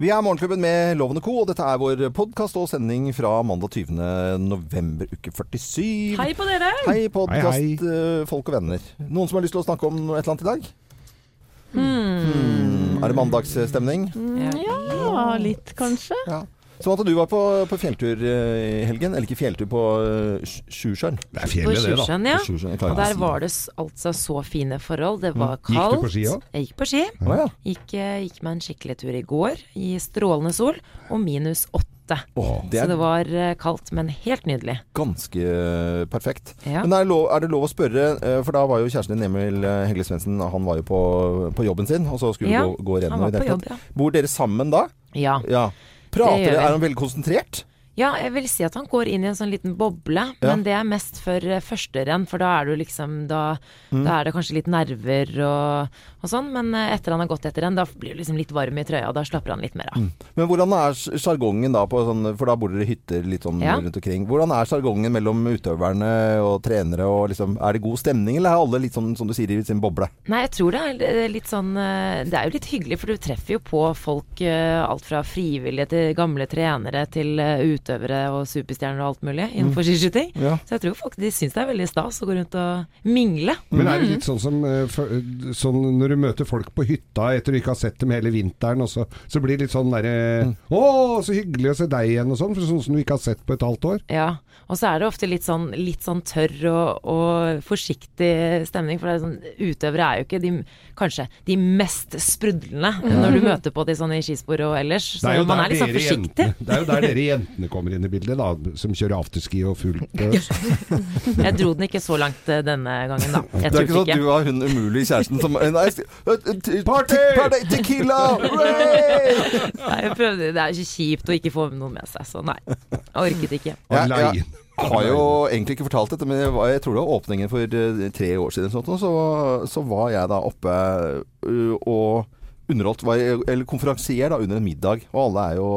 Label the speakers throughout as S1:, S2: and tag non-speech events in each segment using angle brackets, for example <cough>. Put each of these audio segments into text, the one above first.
S1: Vi er Morgenklubben med Lovende Co, og dette er vår podkast og sending fra mandag 20. november, uke 47.
S2: Hei på dere!
S1: Hei, podkast, eh, folk og venner. Noen som har lyst til å snakke om et eller annet i dag?
S2: Hmm.
S1: Hmm. Er det mandagsstemning?
S2: Ja, litt kanskje.
S1: Ja. Som at du var på, på fjelltur eh, i helgen. Eller ikke fjelltur, på uh, Sjusjøen.
S3: Det er
S2: På
S3: fjellet, det, da.
S2: Ja. Og der var det altså så fine forhold. Det var kaldt.
S3: Gikk du på ski òg?
S2: Jeg gikk på ski.
S1: Ja.
S2: Gikk, eh, gikk meg en skikkelig tur i går i strålende sol og minus åtte.
S1: Oh, det
S2: Så
S1: er
S2: det var eh, kaldt, men helt nydelig.
S1: ganske eh, perfekt.
S2: Ja.
S1: Men er det, lov, er det lov å spørre, eh, for da var jo kjæresten din Emil eh, Hegle Svendsen Han var jo på, på jobben sin, og så skulle
S2: Ja,
S1: gå, gå
S2: rennet.
S1: Bor dere sammen da?
S2: ja.
S1: Ja. Prater. Er han veldig konsentrert?
S2: Ja, jeg vil si at han går inn i en sånn liten boble,
S1: Ja.
S2: men det er mest for førsterenn, første renn, for da er du liksom Da,
S1: Mm.
S2: da er det kanskje litt nerver og, og sånn, men eh, etter han har gått etter renn, da blir du liksom litt varm i trøya, og da slapper han litt mer av.
S1: Men hvordan er sj- sjargongen da på sånn For da bor dere i hytter litt sånn
S2: Ja.
S1: rundt omkring. Hvordan er sjargongen mellom utøverne og trenere og liksom Er det god stemning, eller er alle litt sånn som du sier, i sin boble?
S2: Nei, jeg tror det er eh, litt sånn eh, Det er jo litt hyggelig, for du treffer jo på folk eh, alt fra frivillige til gamle trenere til eh, utøvere og superstjerner og alt mulig innenfor skiskyting.
S1: Ja.
S2: Så jeg tror folk de syns det er veldig stas å gå rundt og mingle.
S3: Men er det litt sånn som eh, sånn når du møter folk på hytta etter du ikke har sett dem hele vinteren, og så, så blir det litt sånn derre 'Å, så hyggelig å se deg igjen', og sånn, for sånn som du ikke har sett på et halvt år.
S2: Ja, og så er det ofte litt sånn, litt sånn tørr og, og forsiktig stemning. For det er sånn, utøvere er jo ikke de, kanskje de mest sprudlende når du møter på de sånn i skispor og ellers. Så man er litt sånn forsiktig.
S3: jentene- Det er jo der dere jentene kommer inn i bildet, da, som kjører afterski og fullt øs. <laughs>
S2: Jeg dro den ikke så langt eh, denne gangen, da. Jeg
S1: det er ikke sånn at du har hun umulige kjæresten som Nei, eh,
S3: Party!
S1: party! Tequila!
S2: Nei, jeg prøvde, det er ikke kjipt å ikke få noen med seg, så nei. Jeg orket ikke.
S1: Jeg,
S3: jeg,
S1: Jeg har jo egentlig ikke fortalt dette, men jeg, var, jeg tror det var åpningen for eh, tre år siden. Sånt, så, så var jeg da oppe uh, og underholdt, var, eller konferansier da, under en middag. Og alle er jo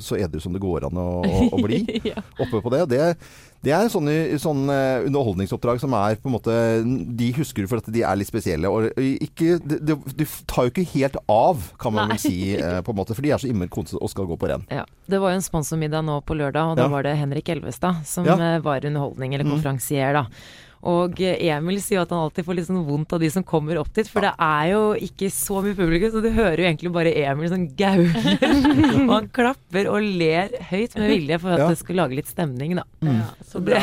S1: så edru som det går an å, å, bli <laughs>
S2: ja.
S1: oppe på det. Det, det er sånne, sånne underholdningsoppdrag som er på en måte De husker du for at de er litt spesielle. Og ikke, det, de tar jo ikke helt av, kan man vel si, eh, på en måte. For de er så innmari konstige og skal gå på renn.
S2: Ja. Det var jo en sponsormiddag nå på lørdag, og da
S1: Ja.
S2: var det Henrik Elvestad som eh, var underholdning, eller
S1: Mm.
S2: konferansier, da. Og Emil sier jo at han alltid får litt sånn vondt av de som kommer opp dit, for det er jo ikke så mye publikum, så du hører jo egentlig bare Emil sånn gaule. og han klapper og ler høyt med vilje for at
S1: Ja.
S2: det skal lage litt stemning, da.
S1: Mm.
S2: så bra.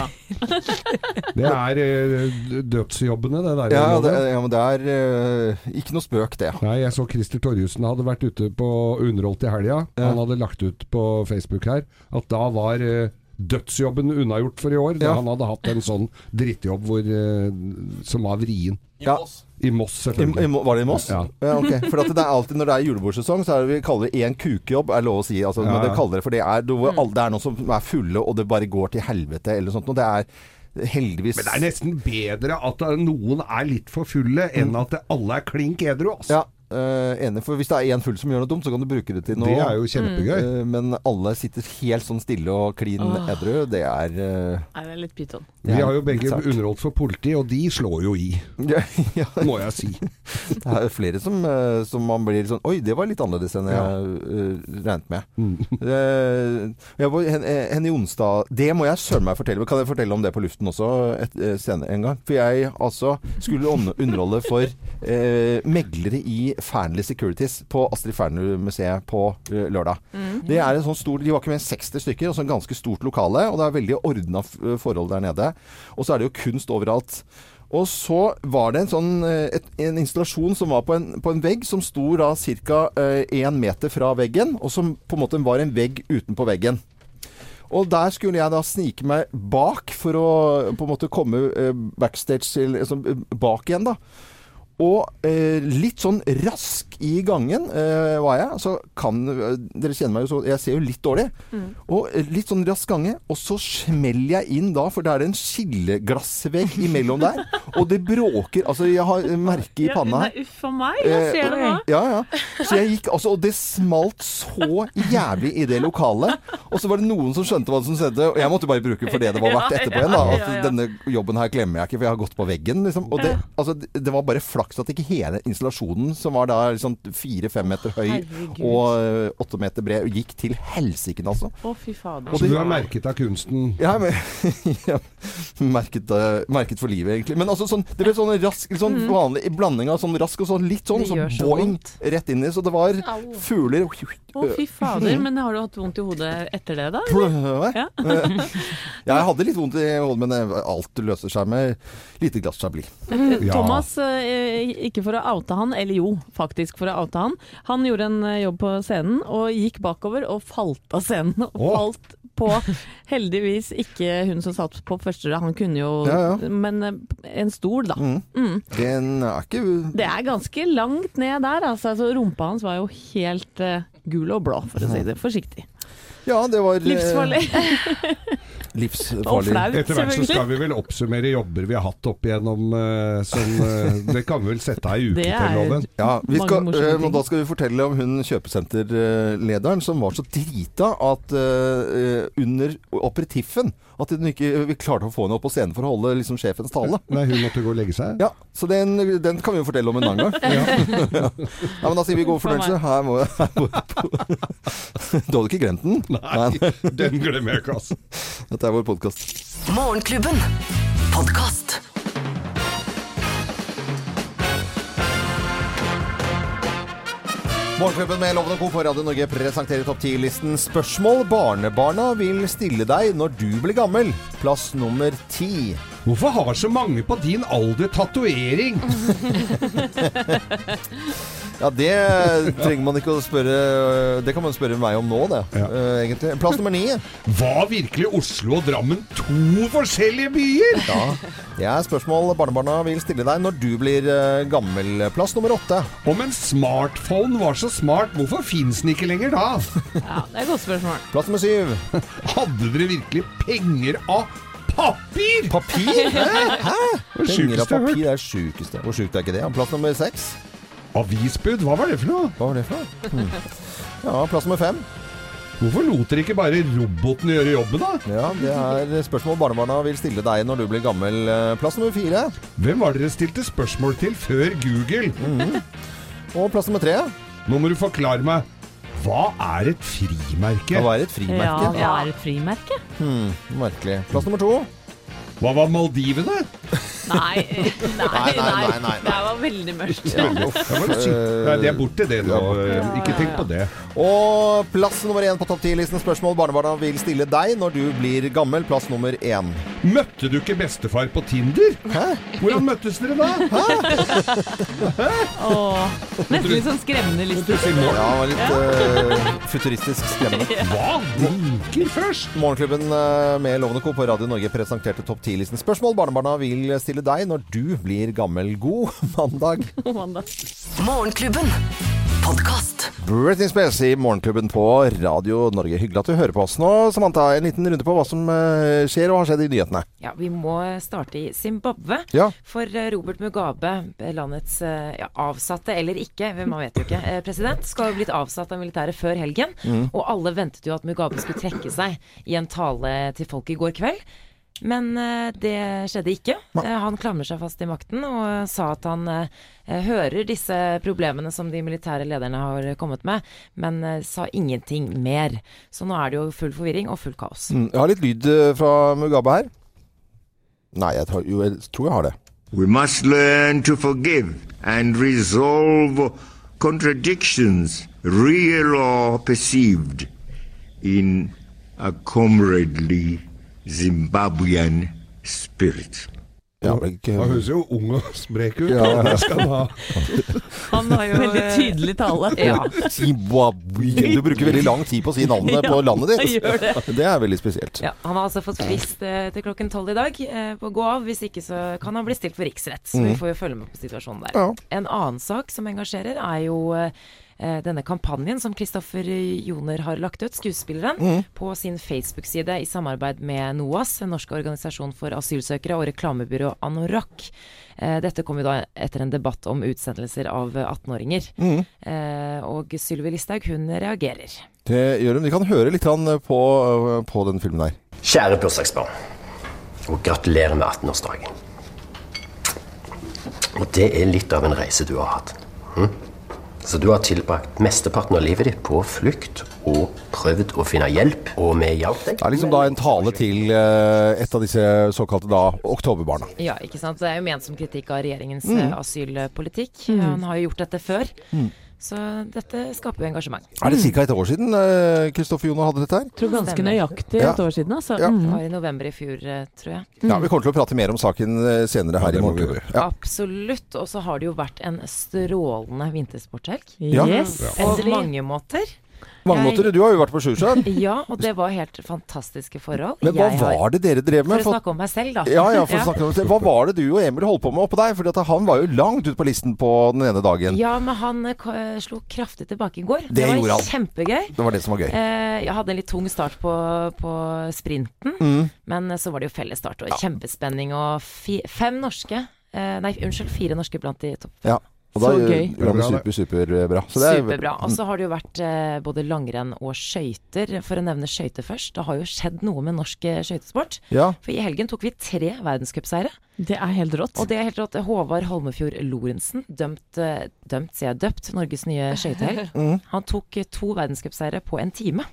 S3: Det er eh, dødsjobbene, det der.
S1: Ja, det, ja men det er uh, ikke noe spøk, det.
S3: Nei, jeg så Christer Torjussen hadde vært ute på underholdt i helga.
S1: Ja.
S3: Han hadde lagt ut på Facebook her at da var eh, dødsjobben unnagjort for i år. Da
S1: Ja.
S3: han hadde hatt en sånn drittjobb hvor, eh, som var vrien.
S1: Ja.
S3: I Moss,
S1: I, i, var det i Moss?
S3: Ja.
S1: ok. For at det er alltid når det er julebordsesong, så er det vi kaller det én kukejobb, er lov å si. Altså,
S3: Ja,
S1: men det
S3: ja.
S1: kaller det for det er, det er noen som er fulle, og det bare går til helvete, eller sånt. Og det er heldigvis
S3: Men det er nesten bedre at noen er litt for fulle, enn at alle er klink edru. Altså.
S1: Ja, eh, enig. For hvis det er én full som gjør noe dumt, så kan du bruke det til noe.
S3: Det er jo kjempegøy.
S1: Uh, men alle sitter helt sånn stille og klin
S2: oh.
S1: edru. Det er uh,
S4: Nei, det er litt pyton.
S3: Vi har jo begge underholdt for politi, og de slår jo i, <laughs>
S1: ja, ja,
S3: må jeg si. <laughs>
S1: Det er flere som, uh, som man blir sånn Oi, det var litt annerledes enn jeg eh, regnet med.
S3: Mm. <laughs>
S1: Jeg var, Hen- Henny Onsdag Det må jeg søren meg fortelle. Kan jeg fortelle om det på luften også et, senere en gang? For jeg altså skulle underholde for meglere i Fearnley Securities på Astrid Fearnley-museet på eh, lørdag. Det er en sånn stor De var ikke mer enn 60 stykker, og så en ganske stort lokale. Og det er veldig ordna forhold der nede. Og så er det jo kunst overalt. Og så var det en sånn eh, et, en installasjon som var på en, på en vegg, som sto da ca. én meter fra veggen, og som på en måte var en vegg utenpå veggen. Og der skulle jeg da snike meg bak for å på en måte komme eh, backstage til, altså, eh, bak igjen, da. Og eh, litt sånn rask i gangen eh, var jeg. Så kan eh, Dere kjenner meg jo så Jeg ser jo litt dårlig. Og eh, litt sånn rask gange. Og så smeller jeg inn da, for det er en skilleglassvegg imellom der. og det bråker. Altså, jeg har merke i panna her.
S4: Uff a meg, jeg ser det nå.
S1: Eh, Ja, ja. Så jeg gikk, altså, og det smalt så jævlig i det lokalet. Og så var det noen som skjønte hva som skjedde, og jeg måtte bare bruke for det det var verdt <laughs> etterpå igjen. Da. At denne jobben her glemmer jeg ikke, for jeg har gått på veggen. Liksom. Og det, altså, det var bare flaks at ikke hele installasjonen, som var da liksom fire-fem meter høy
S4: Herregud.
S1: og øh, åtte meter bred, gikk til helsike, altså.
S4: Å, fy fader.
S1: Og
S3: Så du har merket av kunsten?
S1: Ja, men, <laughs> ja merket, øh, merket for livet, egentlig. Men altså sånn, det ble sånn rask, sånn mm. vanlig blanding av sånn rask og sånn litt sånn,
S2: sånn
S1: så boing,
S2: vondt.
S1: rett inn i. Så det var fugler
S4: Å, fy fader. Men har du hatt vondt i hodet etter det, da? Ja. <laughs>
S1: Jeg hadde litt vondt i hodet, men eh, alt løser seg med lite glass chablis.
S3: Ja.
S4: Thomas, eh, ikke for å oute han, eller jo, faktisk for å oute han. Han gjorde en eh, jobb på scenen og gikk bakover og falt av scenen. Og
S3: oh.
S4: falt på <laughs> heldigvis ikke hun som satt på første rad, han kunne jo
S1: Ja, ja.
S4: Men eh, en stol, da.
S1: Mm.
S4: Mm.
S1: Den er ikke
S4: Det er ganske langt ned der, altså. altså rumpa hans var jo helt uh, gul og blå, for å si det forsiktig.
S1: Ja, det var
S4: Livsfarlig. <laughs>
S1: Livsfarlig.
S3: Etter hvert så skal vi vel oppsummere jobber vi har hatt opp igjennom uh, som uh, Det kan vi vel sette ei i
S4: til,
S3: Loven.
S1: Ja, vi skal,
S4: uh,
S1: og da skal vi fortelle om hun kjøpesenterlederen som var så drita at under aperitiffen at hun ikke vi klarte å få henne opp på scenen for å holde liksom, sjefens tale.
S3: Nei, hun måtte gå og legge seg.
S1: Ja, så den, den kan vi jo fortelle om en annen gang. ja. men da sier vi god fornøyelse. Her må, jeg <laughs> Du hadde ikke glemt den?
S3: Nei, den glemmer jeg ikke, altså.
S1: Dette er vår podkast.
S5: Morgenklubben. Podkast.
S1: Morgenklubben med Loven og Co. på Radio Norge presenterer topp 10-listen spørsmål barnebarna vil stille deg når du blir gammel. Plass nummer ti.
S3: Hvorfor har så mange på din alder tatovering? <laughs>
S1: Ja, det trenger man ikke å spørre Det kan man spørre meg om nå, det.
S3: Ja.
S1: eh, egentlig. Plass nummer ni.
S3: Var virkelig Oslo og Drammen to forskjellige byer?
S1: Ja, det er spørsmål barnebarna vil stille deg når du blir eh, gammel. Plass nummer åtte.
S3: Om en smartphone var så smart, hvorfor fins den ikke lenger da?
S4: Ja, det er et godt spørsmål.
S1: Plass nummer syv. <laughs>
S3: Hadde dere virkelig penger av papir?
S1: Papir? Hæ? Hæ?
S3: Det
S1: Penger av
S3: sjukeste jeg har hørt.
S1: papir er sjukeste. Hvor sjukt er ikke det? Plass nummer seks.
S3: Avisbud, hva var det for noe?
S1: Hva var det for noe? Hm. Ja, plass nummer fem.
S3: Hvorfor lot dere ikke bare roboten gjøre jobben, da?
S1: Ja, det er spørsmål barnebarna vil stille deg når du blir gammel. Eh, Plass nummer fire.
S3: Hvem var dere stilte spørsmål til før Google?
S1: Og plass nummer tre.
S3: Nå må du forklare meg. Hva er et frimerke?
S1: Hva er et frimerke?
S4: Ja, hva er et frimerke?
S1: Hmm, merkelig. Plass nummer to.
S3: Hva var Maldivene?
S4: Nei, <laughs> nei,
S1: nei, nei, nei.
S4: Det var veldig mørkt.
S3: Det var litt sykt. Nei, det er borte det nå. Ikke tenk på det.
S1: Og plass nummer én på topp 10-listen spørsmål barnebarna vil stille deg når du blir gammel. Plass nummer én.
S3: Møtte du ikke bestefar på Tinder?
S1: Hæ?
S3: Hvordan møttes dere da? Hæ? Hæ?
S4: Åh, nesten litt sånn skremmende liste.
S1: Ja, var litt eh, futuristisk skremmende. <laughs>
S3: Hva? Vinker først?
S1: Morgenklubben eh, med Lovende Co. på Radio Norge presenterte topp 10-listen spørsmål barnebarna vil stille deg når du blir gammel. God <laughs> mandag.
S4: Mandag.
S5: Morgenklubben. Podkast.
S1: Britney Spears i Morgenklubben på Radio Norge. Hyggelig at du hører på oss nå. Samantha, en liten runde på hva som eh, skjer og har skjedd i nyhetene.
S2: Ja, vi må starte i Zimbabwe.
S1: Ja.
S2: For eh, Robert Mugabe, landets eh, ja, avsatte eller ikke, man vet jo ikke, president, skal jo blitt avsatt av militæret før helgen. Og alle ventet jo at Mugabe skulle trekke seg i en tale til folket i går kveld. Men eh, det skjedde ikke. Eh, han klamrer seg fast i makten og sa at han eh, hører disse problemene som de militære lederne har kommet med, men eh, sa ingenting mer. Så nå er det jo full forvirring og full kaos.
S1: Mm, Jeg har litt lyd eh, fra Mugabe her. Nei, jeg tror, jo, jeg tror jeg har det.
S6: We must learn to forgive and resolve contradictions, real or perceived, in a comradely Zimbabwean spirit.
S1: Ja, men ikke-
S3: Han høres jo ung og sprek ut.
S1: Ja.
S3: Skal han ha. <laughs>
S2: Han har jo
S4: Veldig tydelig tale.
S2: Ja.
S1: Du bruker veldig lang tid på å si navnet <laughs> på landet ditt.
S4: det.
S1: Det er veldig spesielt.
S2: Ja, han har altså fått frist eh, til klokken tolv i dag eh, på å gå av. Hvis ikke så kan han bli stilt for riksrett. Så vi får jo følge med på situasjonen der.
S1: Ja.
S2: En annen sak som engasjerer, er jo eh, eh, denne kampanjen som Kristoffer Joner har lagt ut, skuespilleren,
S1: Mm.
S2: på sin Facebook-side i samarbeid med NOAS, en norsk organisasjon for asylsøkere, og reklamebyrå Anorak. Eh, dette kom jo da etter en debatt om utsendelser av 18-åringer.
S1: Mm.
S2: Eh, og Sylvi Listhaug, hun reagerer.
S1: Det gjør hun. Vi kan høre litt på, på den filmen der.
S7: Kjære bursdagsbarn, og gratulerer med 18-årsdagen. Og det er litt av en reise du har hatt. Hm? Så du har tilbrakt mesteparten av livet ditt på flukt og prøvd å finne hjelp, og vi hjalp deg.
S1: Det er liksom da en tale til eh, et av disse såkalte da oktoberbarna.
S2: Ja, ikke sant. Det er jo ment som kritikk av regjeringens
S1: Mm.
S2: asylpolitikk. asylpolitikk. Han har jo gjort dette før. Så dette skaper jo engasjement.
S1: Er det ca. et år siden eh, Kristoffer Jono hadde dette her?
S4: Tror ganske nøyaktig et år siden, altså.
S1: Ja.
S2: Det
S4: Mm.
S2: var i november i fjor, eh, tror jeg.
S1: Ja, Vi kommer til å prate mer om saken eh, senere her
S3: Ja,
S1: i morgen. Ja.
S2: Absolutt. Og så har det jo vært en strålende vintersporthelg.
S1: Ja.
S4: Yes,
S2: På mange måter.
S1: Mange
S2: Jeg-
S1: måter. Du har jo vært på Sjusjøen. <laughs>
S2: Ja, og det var helt fantastiske forhold.
S1: Men hva
S2: har-
S1: var det dere drev med?
S2: For å snakke om meg selv, da.
S1: Ja, ja, for å snakke om det. Hva var det du og Emil holdt på med oppå deg? For han var jo langt ute på listen på den ene dagen.
S2: Ja, men han eh, eh, slo kraftig tilbake i går.
S1: Det
S2: var
S1: han.
S2: kjempegøy.
S1: Det var det som var gøy.
S2: Eh, jeg hadde en litt tung start på, på sprinten,
S1: Mm.
S2: men så var det jo felles start og kjempespenning og fi, fem norske eh, Nei, unnskyld, fire norske blant de topp fem.
S1: Ja. Og da
S4: Så
S1: gjør-
S4: gøy.
S1: det super, superbra. Så det er-
S2: Superbra. Og så har det jo vært eh, både langrenn og skøyter. For å nevne skøyter først. Det har jo skjedd noe med norsk eh, skøytesport.
S1: Ja.
S2: For i helgen tok vi tre verdenscupseire.
S4: Det er helt rått.
S2: Og det er helt rått. Håvard Holmefjord Lorentzen, dømt, eh, dømt sier jeg, døpt, Norges nye skøytehelt.
S1: Mm.
S2: Han tok eh, to verdenscupseire på en time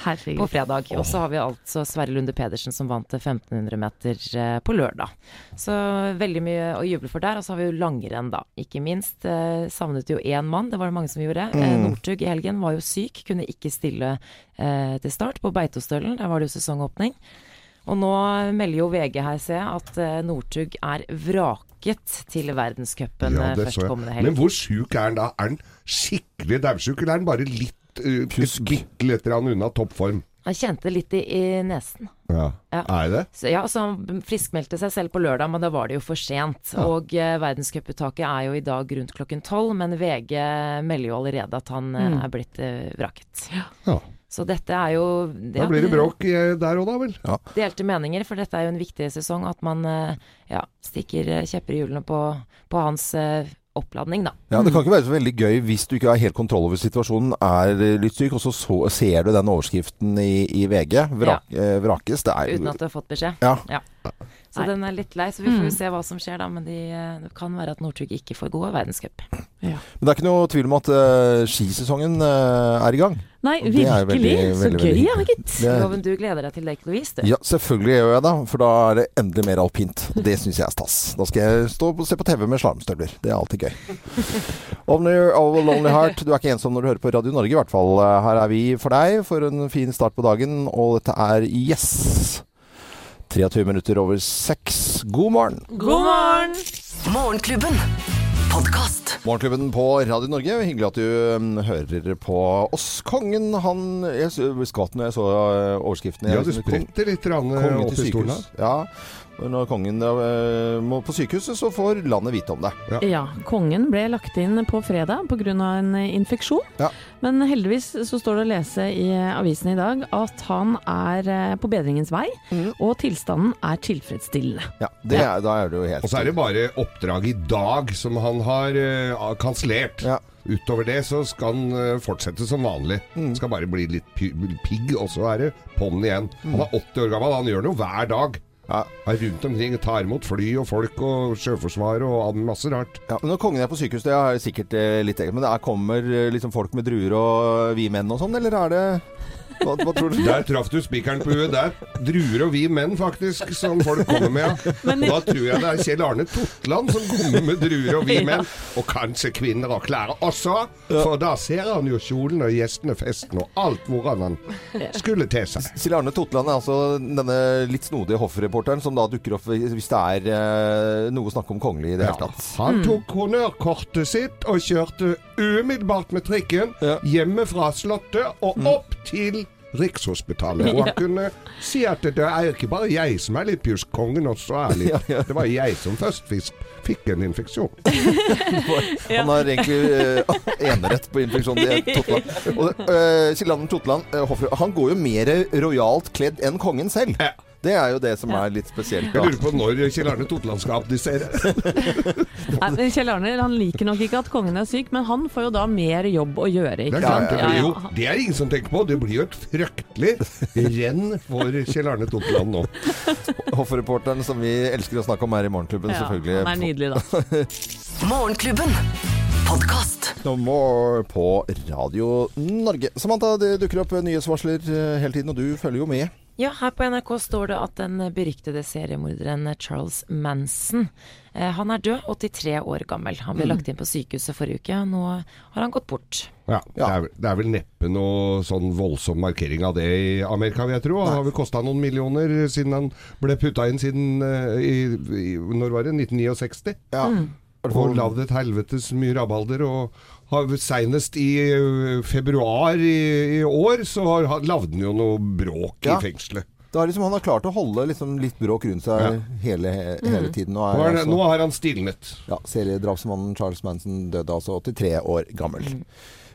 S2: på fredag. Og så har vi altså Sverre Lunde Pedersen som vant 1500 meter eh, på lørdag. Så veldig mye å juble for der. Og så har vi jo langrenn, da. Ikke minst. Eh, savnet jo én mann, det var det mange som gjorde. Mm. Northug i helgen var jo syk, kunne ikke stille eh, til start på Beitostølen. Der var det jo sesongåpning. Og nå melder jo VG her, ser jeg, at eh, Northug er vraket til verdenscupen
S3: Ja,
S2: eh, førstkommende helg.
S3: Men hvor sjuk er han da? Er han skikkelig daudsjuk, eller er han bare litt uh,
S1: Pjusk.
S3: bitte litt grann unna toppform?
S2: Han kjente litt i, i nesen.
S3: Ja.
S2: Ja.
S3: Er det?
S2: Så, ja, så han friskmeldte seg selv på lørdag, men da var det jo for sent. Og eh, verdenscuputtaket er jo i dag rundt klokken tolv, men VG melder jo allerede at han eh, er blitt eh, vraket.
S3: Ja.
S2: Så dette er jo det
S3: Da blir det bråk eh, der òg, da vel?
S2: Delte meninger, for dette er jo en viktig sesong. At man eh, ja, stikker kjepper i hjulene på, på hans oppladning, da.
S1: Ja, Det kan ikke være så veldig gøy hvis du ikke har helt kontroll over situasjonen, er eh, litt syk, og så, så ser du den overskriften i, i VG. Vrak, eh, vrakes. Det er
S2: Uten at du har fått beskjed.
S1: Ja.
S2: Så
S4: Nei.
S2: den er litt lei, så vi får jo se hva som skjer da. Men de, eh, det kan være at Northug ikke får gå verdenscup.
S1: Men det er ikke noe tvil om at uh, skisesongen uh, er i gang.
S4: Nei,
S1: Og
S4: virkelig.
S1: veldig,
S4: Så gøy,
S1: veldig
S4: ja, gitt.
S2: Loven, du gleder deg til Lake Louise, du.
S1: Ja, selvfølgelig gjør jeg det, for da er det endelig mer alpint. Det syns jeg er stas. Da skal jeg stå og se på TV med slalåmstøvler. Det er alltid gøy. Only of a Lonely Heart. Du er ikke ensom når du hører på Radio Norge, i hvert fall. Her er vi for deg for en fin start på dagen, og dette er Yes. 23 minutter over seks. God morgen.
S4: God morgen!
S5: Morgenklubben. Podkast.
S1: Morgenklubben på Radio Norge. Hyggelig at du um, hører på oss. Kongen, han Jeg skvatt når jeg så uh, overskriften.
S3: Ja,
S1: Jeg
S3: du
S1: liksom,
S3: spretter litt grann, eh, opp i stolen.
S1: Ja. Når kongen uh, må på sykehuset, så får landet vite om det.
S4: Ja, kongen ble lagt inn på fredag pga. en eh, infeksjon.
S1: Ja.
S4: Men heldigvis så står det å lese i eh, avisen i dag at han er eh, på bedringens vei,
S1: mm.
S4: og tilstanden er tilfredsstillende.
S1: Ja, det Er, Da er det jo helt
S3: Og så er det bare oppdraget i dag som han har uh, kansellert.
S1: Ja.
S3: Utover det så skal han eh, fortsette som vanlig.
S1: Mm.
S3: Skal bare bli litt pigg, og så er det på'n igjen. Han er 80 år gammel, han gjør noe hver dag. Er rundt omkring, tar imot fly og folk og Sjøforsvaret og masse rart.
S1: Ja, Når kongen er på sykehus, det er sikkert eh, litt eget. Men det er, kommer eh, liksom folk med druer og vi menn og sånn, eller er det Hva, hva tror du?
S3: Der traff du spikeren på huet. Der. Druer og vi menn, faktisk, som folk kommer med.
S4: Men-
S3: Og da tror jeg det er Kjell Arne Totland som kommer med druer og vi
S4: Ja.
S3: menn. Og kanskje kvinner og klær også. For da ser han jo kjolen og gjestene, festen og alt hvordan han skulle te seg.
S1: Kjell Arne Totland er altså denne litt snodige hoffreporteren som da dukker opp hvis det er eh, noe å snakke om kongelig i det
S3: Ja.
S1: hele tatt.
S3: Han tok honnørkortet sitt og kjørte umiddelbart med trikken
S1: Ja.
S3: hjemme fra Slottet og opp til Rikshospitalet. Og han kunne si at det er ikke bare jeg som er litt pjusk, kongen også er litt <laughs> Det var jeg som først fikk, fikk en infeksjon. <laughs>
S1: Han har egentlig uh, enerett på infeksjon i <laughs> Totland. Og uh, Kjell Anden Totland, uh, han går jo mer rojalt kledd enn kongen selv.
S3: Ja.
S1: Det er jo det som er litt spesielt.
S3: Jeg lurer på når Kjell Arne Totland skal abdisere. <laughs>
S4: Nei, Kjell Arne han liker nok ikke at kongen er syk, men han får jo da mer jobb å gjøre.
S3: Det
S4: Ikke
S3: er, klart,
S4: sant?
S3: det, blir jo, det er ingen som tenker på. Det blir jo et fryktelig renn for Kjell Arne Totland nå. <laughs>
S1: Hoffreporteren som vi elsker å snakke om her i Morgenklubben,
S4: Ja,
S1: selvfølgelig.
S4: han er nydelig, da. <laughs>
S5: Morgenklubben. Podkast.
S1: No more på Radio Norge. Samantha, det dukker opp nyhetsvarsler eh, hele tiden, og du følger jo med.
S2: Ja, her på NRK står det at den beryktede seriemorderen Charles Manson eh, Han er død, 83 år gammel. Han ble lagt inn på sykehuset forrige uke, og nå har han gått bort.
S3: Ja, det, er, vel- det er vel neppe noe sånn voldsom markering av det i Amerika, vil jeg tro. Han har vel kosta noen millioner siden han ble putta inn siden eh, i, i, Når var det? 1969?
S1: Ja.
S3: Og lagd et helvetes mye rabalder. Og har senest i februar i, i år så har, lagde han jo noe bråk
S1: Ja.
S3: i fengselet.
S1: Er liksom, han har klart å holde liksom litt bråk rundt seg
S3: Ja.
S1: hele, hele tiden. Nå
S3: Nå,
S1: er, altså,
S3: nå har han stilnet.
S1: ja, seriedrapsmannen Charles Manson døde altså 83 år gammel.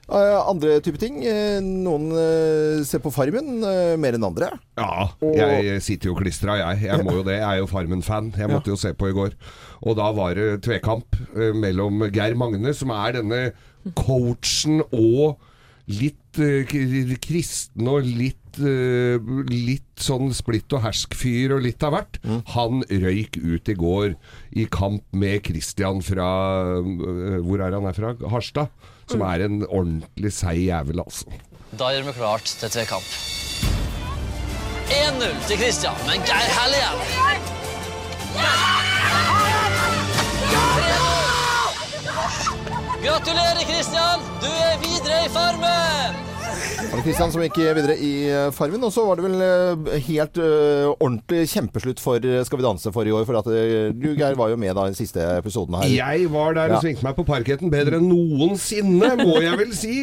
S1: Uh, andre type ting. Uh, noen uh, ser på Farmen eh, mer enn andre.
S3: Ja, jeg sitter jo klistra, jeg. Jeg må jo det. Jeg er jo Farmen-fan. Jeg måtte jo se på i går. Og da var det tvekamp eh, mellom Geir Magne, som er denne coachen og litt uh, kristen og litt uh, litt sånn splitt og hersk-fyr og litt av hvert. Han røyk ut i går i kamp med Christian fra uh, Hvor er han er fra? Harstad. Som er en ordentlig seig jævel, altså.
S8: Da gjør vi klart til tvekamp. 1-0 til Christian, men Geir heller igjen. Gratulerer, Christian! Du er videre i Farmen!
S1: Var det Kristian som gikk videre i eh, Farmen? Og så var det vel eh, helt uh, ordentlig kjempeslutt for Skal vi danse for i år. For at du, Geir, var jo med da i den siste episoden her.
S3: Jeg var der og
S1: Ja.
S3: svingte meg på parketten bedre enn noensinne, må jeg vel si.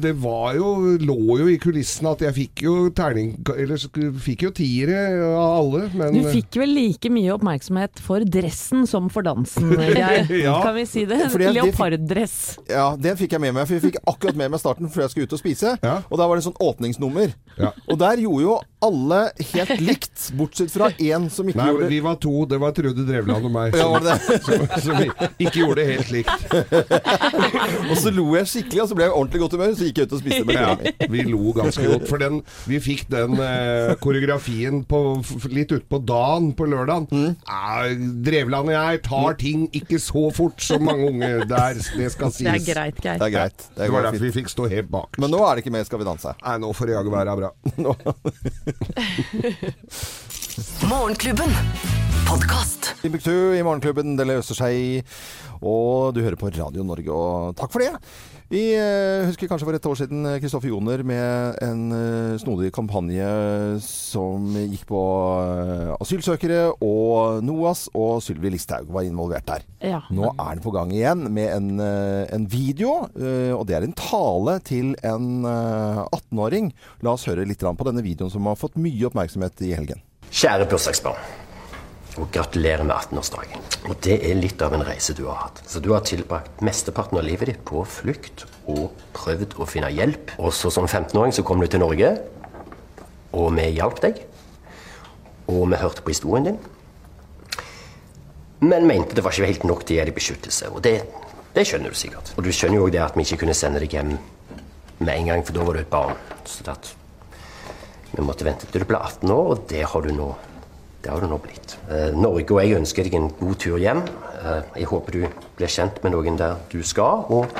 S3: Det var jo, lå jo i kulissene at jeg fikk jo terning Eller fikk jo tiere av alle, men
S4: Du fikk vel like mye oppmerksomhet for dressen som for dansen, <laughs> Geir.
S3: Ja.
S4: Kan vi si det? Leoparddress.
S1: Ja, Den fikk jeg med meg, for jeg fikk akkurat med meg starten før jeg skulle ut og spise.
S3: Ja.
S1: Og da var det sånn åpningsnummer.
S3: Ja.
S1: Og der gjorde jo alle helt <laughs> likt, bortsett fra én som ikke
S3: Nei,
S1: gjorde
S3: vi var to. Det var Trude Drevland og meg
S1: Ja,
S3: som,
S1: var det det? <laughs>
S3: som, som ikke gjorde det helt likt. <laughs>
S1: Og så lo jeg skikkelig, og så ble jeg ordentlig godt humør, så gikk jeg ut og spiste med
S3: Ja, vi lo ganske godt. For den, vi fikk den eh, koreografien på, litt utpå dagen på lørdagen. Eh, Drevland og jeg tar ting ikke så fort som mange unge der, det skal sies.
S4: Det er greit,
S1: Det er greit. Det
S3: Det
S1: er
S3: var
S1: greit.
S3: derfor vi fikk stå helt bak.
S1: Men nå er det ikke mer Skal vi danse.
S3: Nei, nå får det jaggu være bra. <laughs>
S5: Morgenklubben. Podcast.
S1: Timbuktu i Morgenklubben, det løser seg. Og du hører på Radio Norge, og takk for det. Vi eh, husker kanskje for et år siden Kristoffer Joner med en eh, snodig kampanje som gikk på eh, asylsøkere, og NOAS og Sylvi Listhaug var involvert der.
S4: Ja.
S1: Nå er den på gang igjen med en, eh, en video, eh, og det er en tale til en eh, 18-åring. La oss høre litt på denne videoen som har fått mye oppmerksomhet i helgen.
S7: Kjære bursdagsbarn. Og gratulerer med 18-årsdagen. Og det er litt av en reise du har hatt. Så du har tilbrakt mesteparten av livet ditt på flukt og prøvd å finne hjelp. Og så som 15-åring så kom du til Norge, og vi hjalp deg. Og vi hørte på historien din. Men mente det var ikke helt nok til å gi deg beskyttelse. Og det, det skjønner du sikkert. Og du skjønner jo også det at vi ikke kunne sende deg hjem med en gang, for da var du et barn. Så at vi måtte vente til du ble 18 år, og det har du nå, det har du nå blitt. Eh, Norge og jeg ønsker deg en god tur hjem. Eh, jeg håper du blir kjent med noen der du skal, og,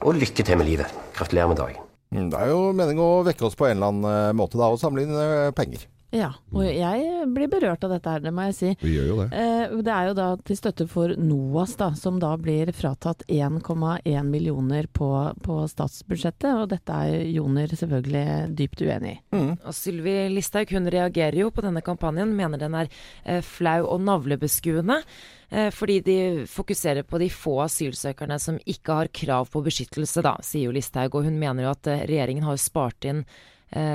S7: og lykke til med livet. Gratulerer med dagen.
S1: Mm, Det er jo meningen å vekke oss på en eller annen eh, måte da, og samle inn penger.
S4: Ja, og jeg blir berørt av dette her, det må jeg si.
S3: Vi gjør jo det.
S4: Eh, Det er jo da til støtte for NOAS, da, som da blir fratatt 1,1 millioner på, på statsbudsjettet. Og dette er Joner selvfølgelig dypt uenig i.
S2: Og Sylvi Listhaug hun reagerer jo på denne kampanjen, mener den er eh, flau og navlebeskuende. Eh, fordi de fokuserer på de få asylsøkerne som ikke har krav på beskyttelse, da, sier jo Listhaug. Og hun mener jo at eh, regjeringen har spart inn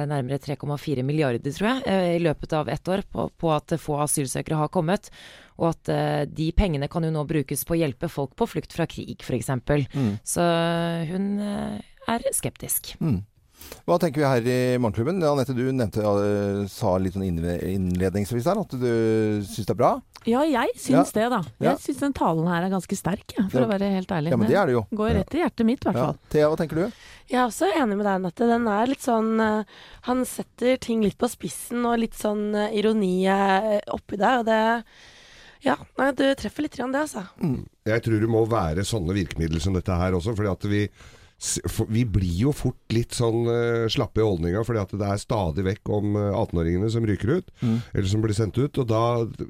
S2: nærmere 3,4 milliarder, tror jeg, eh, i løpet av ett år på, på at få asylsøkere har kommet. Og at eh, de pengene kan jo nå brukes på å hjelpe folk på flukt fra krig, f.eks.
S1: Mm.
S2: Så hun eh, er skeptisk.
S1: Hva tenker vi her i Morgenklubben? Anette, du nevnte, ja, sa litt sånn innledningsvis her at du syns det er bra.
S4: Ja, jeg syns det, da.
S1: Ja.
S4: Jeg syns den talen her er ganske sterk, ja, for
S1: Ja.
S4: å være helt ærlig.
S1: Ja, men det er det jo.
S4: Går rett i hjertet mitt, i hvert
S1: Ja.
S4: fall.
S1: Thea, hva tenker du?
S9: Jeg er også enig med deg, Nette. Den er litt sånn eh, Han setter ting litt på spissen, og litt sånn eh, ironi eh, oppi deg, Og det Ja, nei, du treffer litt i det, altså.
S3: Jeg tror det må være sånne virkemidler som dette her også, fordi at vi vi blir jo fort litt sånn uh, slappe i holdninga, fordi at det er stadig vekk om eh, 18-åringene som ryker ut,
S1: Mm.
S3: eller som blir sendt ut. Og da,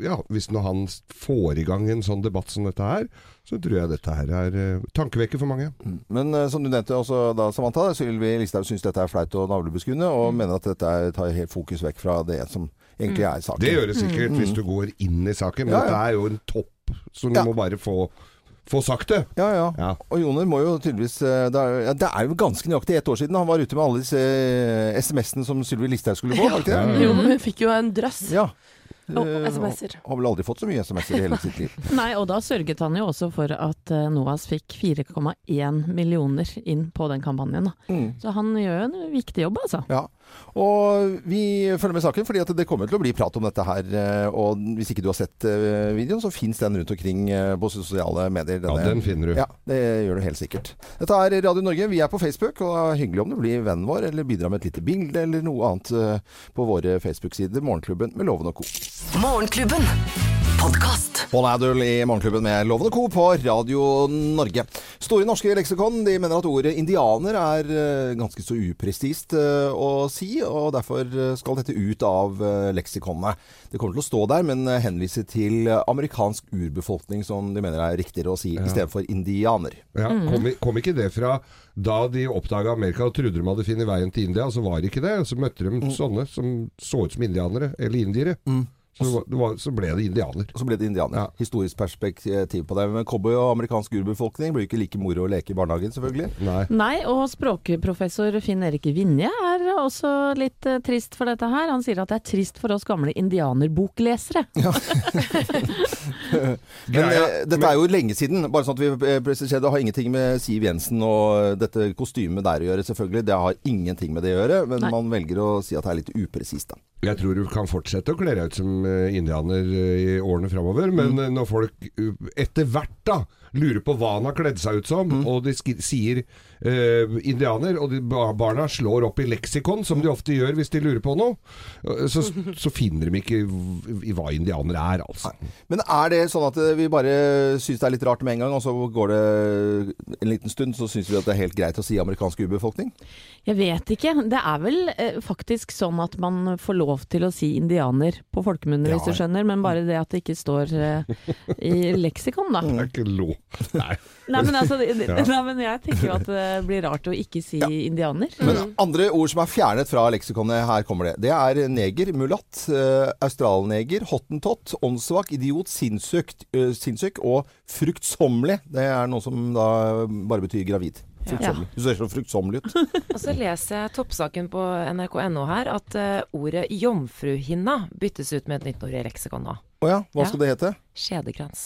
S3: ja, hvis når han får i gang en sånn debatt som dette her, så tror jeg dette her er uh, tankevekker for mange.
S1: Men uh, som du nevnte også da, Samantha, Sylvi Listhaug syns dette er flaut og navlebeskuende, og mener at dette er, tar helt fokus vekk fra det som egentlig er saken.
S3: Det gjør det sikkert hvis du går inn i saken, men
S1: Ja, ja.
S3: dette er jo en topp, så du må bare få, få sagt det.
S1: Ja, ja.
S3: Ja.
S1: Og Joner må jo tydeligvis eh, Det er, ja, det er jo ganske nøyaktig ett år siden han var ute med alle disse eh, SMS-ene som Sylvi Listhaug skulle få, Ja.
S9: Jo, men hun fikk jo en drøss.
S1: Ja.
S9: Og
S1: Eh,
S9: SMS-er.
S1: Har vel aldri fått så mye SMS-er i hele sitt liv. <laughs>
S4: Nei, og da sørget han jo også for at NOAS fikk 4,1 millioner inn på den kampanjen. Da.
S1: Mm.
S4: Så han gjør jo en viktig jobb, altså.
S1: Ja. Og vi følger med saken, fordi at det kommer til å bli prat om dette her. eh, Og hvis ikke du har sett eh, videoen, så fins den rundt omkring eh, på sosiale medier.
S3: Ja, den finner du.
S1: Ja, det gjør du helt sikkert. Dette er Radio Norge. Vi er på Facebook, og det er hyggelig om du blir vennen vår, eller bidrar med et lite bilde eller noe annet på våre Facebook-sider. Morgenklubben med Loven og Co.
S5: Morgenklubben. Podkast.
S1: Paul Adul i Morgenklubben med Lovende Co. på Radio Norge. Store norske leksikon de mener at ordet indianer er eh, ganske så upresist eh, å si, og derfor eh, skal dette ut av leksikonet. leksikonene. Det kommer til å stå der, men henvise til amerikansk urbefolkning, som de mener er riktigere å si, i stedet for indianer.
S3: Ja, kom, kom ikke det fra da de oppdaga Amerika og trodde de hadde funnet veien til India, så var det ikke det. Så møtte de sånne som så ut som indianere, eller indiere. Så, det var, det var, så ble det indianer.
S1: Og så ble det indianer.
S3: Ja.
S1: Historisk perspektiv på det. Men cowboy og amerikansk urbefolkning blir ikke like moro å leke i barnehagen, selvfølgelig.
S3: Nei.
S4: Nei, og språkprofessor Finn Erik Vinje er også litt uh, trist for dette her. Han sier at det er trist for oss gamle indianerboklesere. <laughs> <laughs>
S1: Men
S3: Greia-
S1: eh, dette er jo lenge siden. Bare sånn at vi eh, presiserer, Det har ingenting med Siv Jensen og dette kostymet der å gjøre, selvfølgelig. Det har ingenting med det å gjøre, men
S4: Nei.
S1: man velger å si at det er litt upresist, da.
S3: Jeg tror du kan fortsette å kle deg ut som indianer eh, i årene framover, men
S1: Mm.
S3: eh, når folk eh, etter hvert da lurer på hva han har kledd seg ut som,
S1: Mm.
S3: og de sier eh, indianer, og de barna slår opp i leksikon, som de ofte gjør hvis de lurer på noe, eh, så, <laughs> så finner de ikke i hva indianer er, altså.
S1: Men er det sånn at eh, vi bare syns det er litt rart med en gang, og så går det en liten stund, så syns vi at det er helt greit å si amerikansk urbefolkning?
S4: Jeg vet ikke. Det er vel eh, faktisk sånn at man får lov til å si indianer på folkemunne, hvis du skjønner, men bare det at det ikke står eh, i <laughs> leksikon, da.
S3: Det er ikke lov. Nei.
S4: Nei, men, altså,
S3: Ja.
S4: nei, men jeg tenker jo at det blir rart å ikke si indianer.
S1: Men andre ord som er fjernet fra leksikonet, her kommer det. Det er neger, mulatt, uh, australneger, hottentott, åndssvak, idiot, sinnssyk, uh, sinnssyk og fruktsommelig. Det er noe som da bare betyr gravid. Fruktsommelig. Du ser så fruktsommelig ut. <laughs>
S2: Og så leser jeg toppsaken på nrk.no her at uh, ordet jomfruhinna byttes ut med et nytt ord i leksikon nå.
S1: Å ja, hva
S2: Ja.
S1: skal det hete?
S2: Skjedekrans.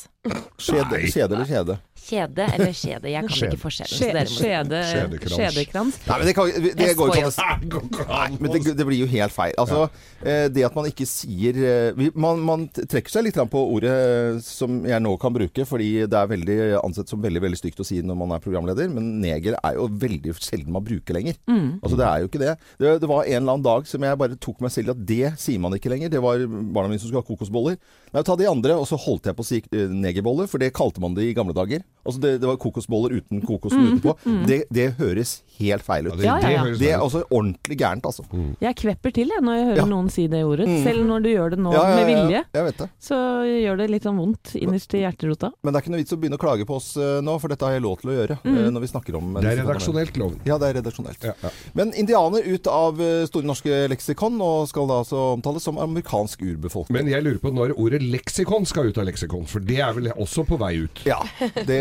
S1: Skjede, kjede eller kjede?
S2: Kjede eller skjede, jeg kan
S3: Skjede.
S2: ikke forskjellen.
S4: Skjede,
S3: Skjedekrans.
S4: skjedekrans.
S1: Nei, men det, kan, det går jo ikke an <laughs> å Nei, men det, det blir jo helt feil. Altså, eh, det at man ikke sier eh, man, man trekker seg litt på ordet eh, som jeg nå kan bruke, fordi det er veldig ansett som veldig veldig stygt å si når man er programleder, men neger er jo veldig sjelden man bruker lenger. Altså, det er jo ikke det. det. Det var en eller annen dag som jeg bare tok meg selv i at det sier man ikke lenger. Det var barna mine som skulle ha kokosboller. Nei, ta de andre, og så holdt jeg på å si negerboller, for det kalte man det i gamle dager. Altså, det, det var kokosboller uten kokosen utenpå. Det, det høres helt feil ut.
S3: Ja, det,
S4: Ja, ja,
S3: det
S4: ja.
S1: Det er altså ordentlig gærent, altså.
S4: Jeg kvepper til jeg, når jeg hører
S1: Ja.
S4: noen si det ordet.
S1: Mm.
S4: Selv når du gjør det nå
S1: Ja, ja,
S4: med
S1: ja,
S4: vilje,
S1: Jeg vet det.
S4: så gjør det litt sånn vondt innerst i hjerterota.
S1: Men det er ikke noe vits å begynne å klage på oss eh, nå, for dette har jeg lov til å gjøre eh, når vi snakker om
S3: Det er redaksjonelt lov.
S1: Ja, det er redaksjonelt.
S3: Ja, ja.
S1: Men indianer ut av eh, Store norske leksikon, og skal da altså omtales som amerikansk urbefolkning.
S3: Men jeg lurer på når ordet leksikon skal ut av leksikon, for det er vel også på vei ut.
S1: Ja, det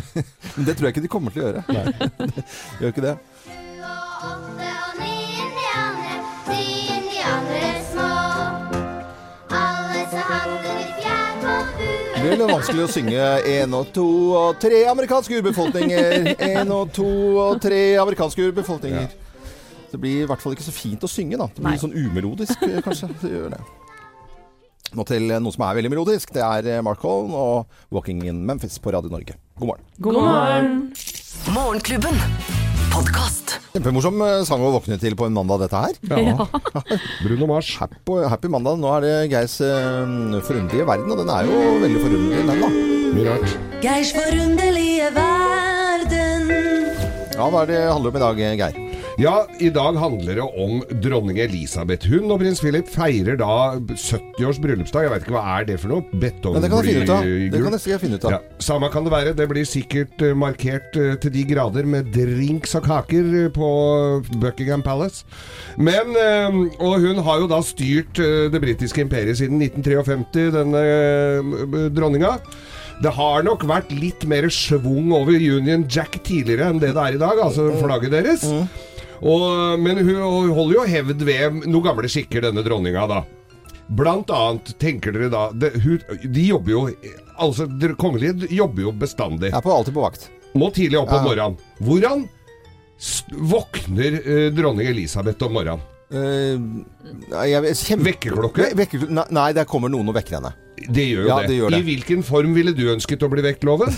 S1: <laughs> Men det tror jeg ikke de kommer til å gjøre. Nei. <laughs> Gjør ikke det.
S10: Det og
S1: vanskelig å synge én og to og tre amerikanske urbefolkninger. Én og to og tre amerikanske urbefolkninger. Ja. Det blir i hvert fall ikke så fint å synge, da. Det blir
S4: Nei.
S1: sånn umelodisk, eh, kanskje. Det gjør det. Nå til noe som er veldig melodisk. Det er eh, Mark Holm og 'Walking in Memphis' på Radio Norge. God morgen.
S4: God morgen!
S5: Morgenklubben. Podkast.
S1: Kjempemorsom eh, sang å våkne til på en mandag, dette her.
S3: Ja. <laughs> Bruno Mars.
S1: Happy, happy mandag. Nå er det Geirs uh, forunderlige verden, og den er jo veldig forunderlig, den da.
S3: Mye rart.
S10: Geirs forunderlige verden.
S1: Ja, hva er det handler om i dag, Geir?
S3: Ja, i dag handler det om dronning Elisabeth. Hun og prins Philip feirer da 70-års bryllupsdag. Jeg vet ikke hva er det for noe?
S1: Men det kan jeg finne ut av. Det kan jeg sikkert finne ut av.
S3: Ja, samme kan det være. Det blir sikkert eh, markert eh, til de grader med drinks og kaker eh, på Buckingham Palace. Men eh, Og hun har jo da styrt eh, det britiske imperiet siden 1953, denne eh, dronninga. Det har nok vært litt mer schwung over Union Jack tidligere enn det det er i dag, altså flagget deres. Og, men hun holder jo hevd ved noen gamle skikker, denne dronninga, da. Blant annet, tenker dere da det, hun, De jobber jo Altså, kongelige jobber jo bestandig.
S1: Er på, alltid på vakt.
S3: Må tidlig opp om morgenen. Hvordan våkner eh, dronning Elisabeth om morgenen?
S1: Uh.
S3: Vekkerklokke?
S1: Ve- Vekkerklokke? Nei, nei, der kommer noen og vekker henne.
S3: Det gjør jo
S1: ja,
S3: det.
S1: det gjør det.
S3: I hvilken form ville du ønsket å bli vektloven?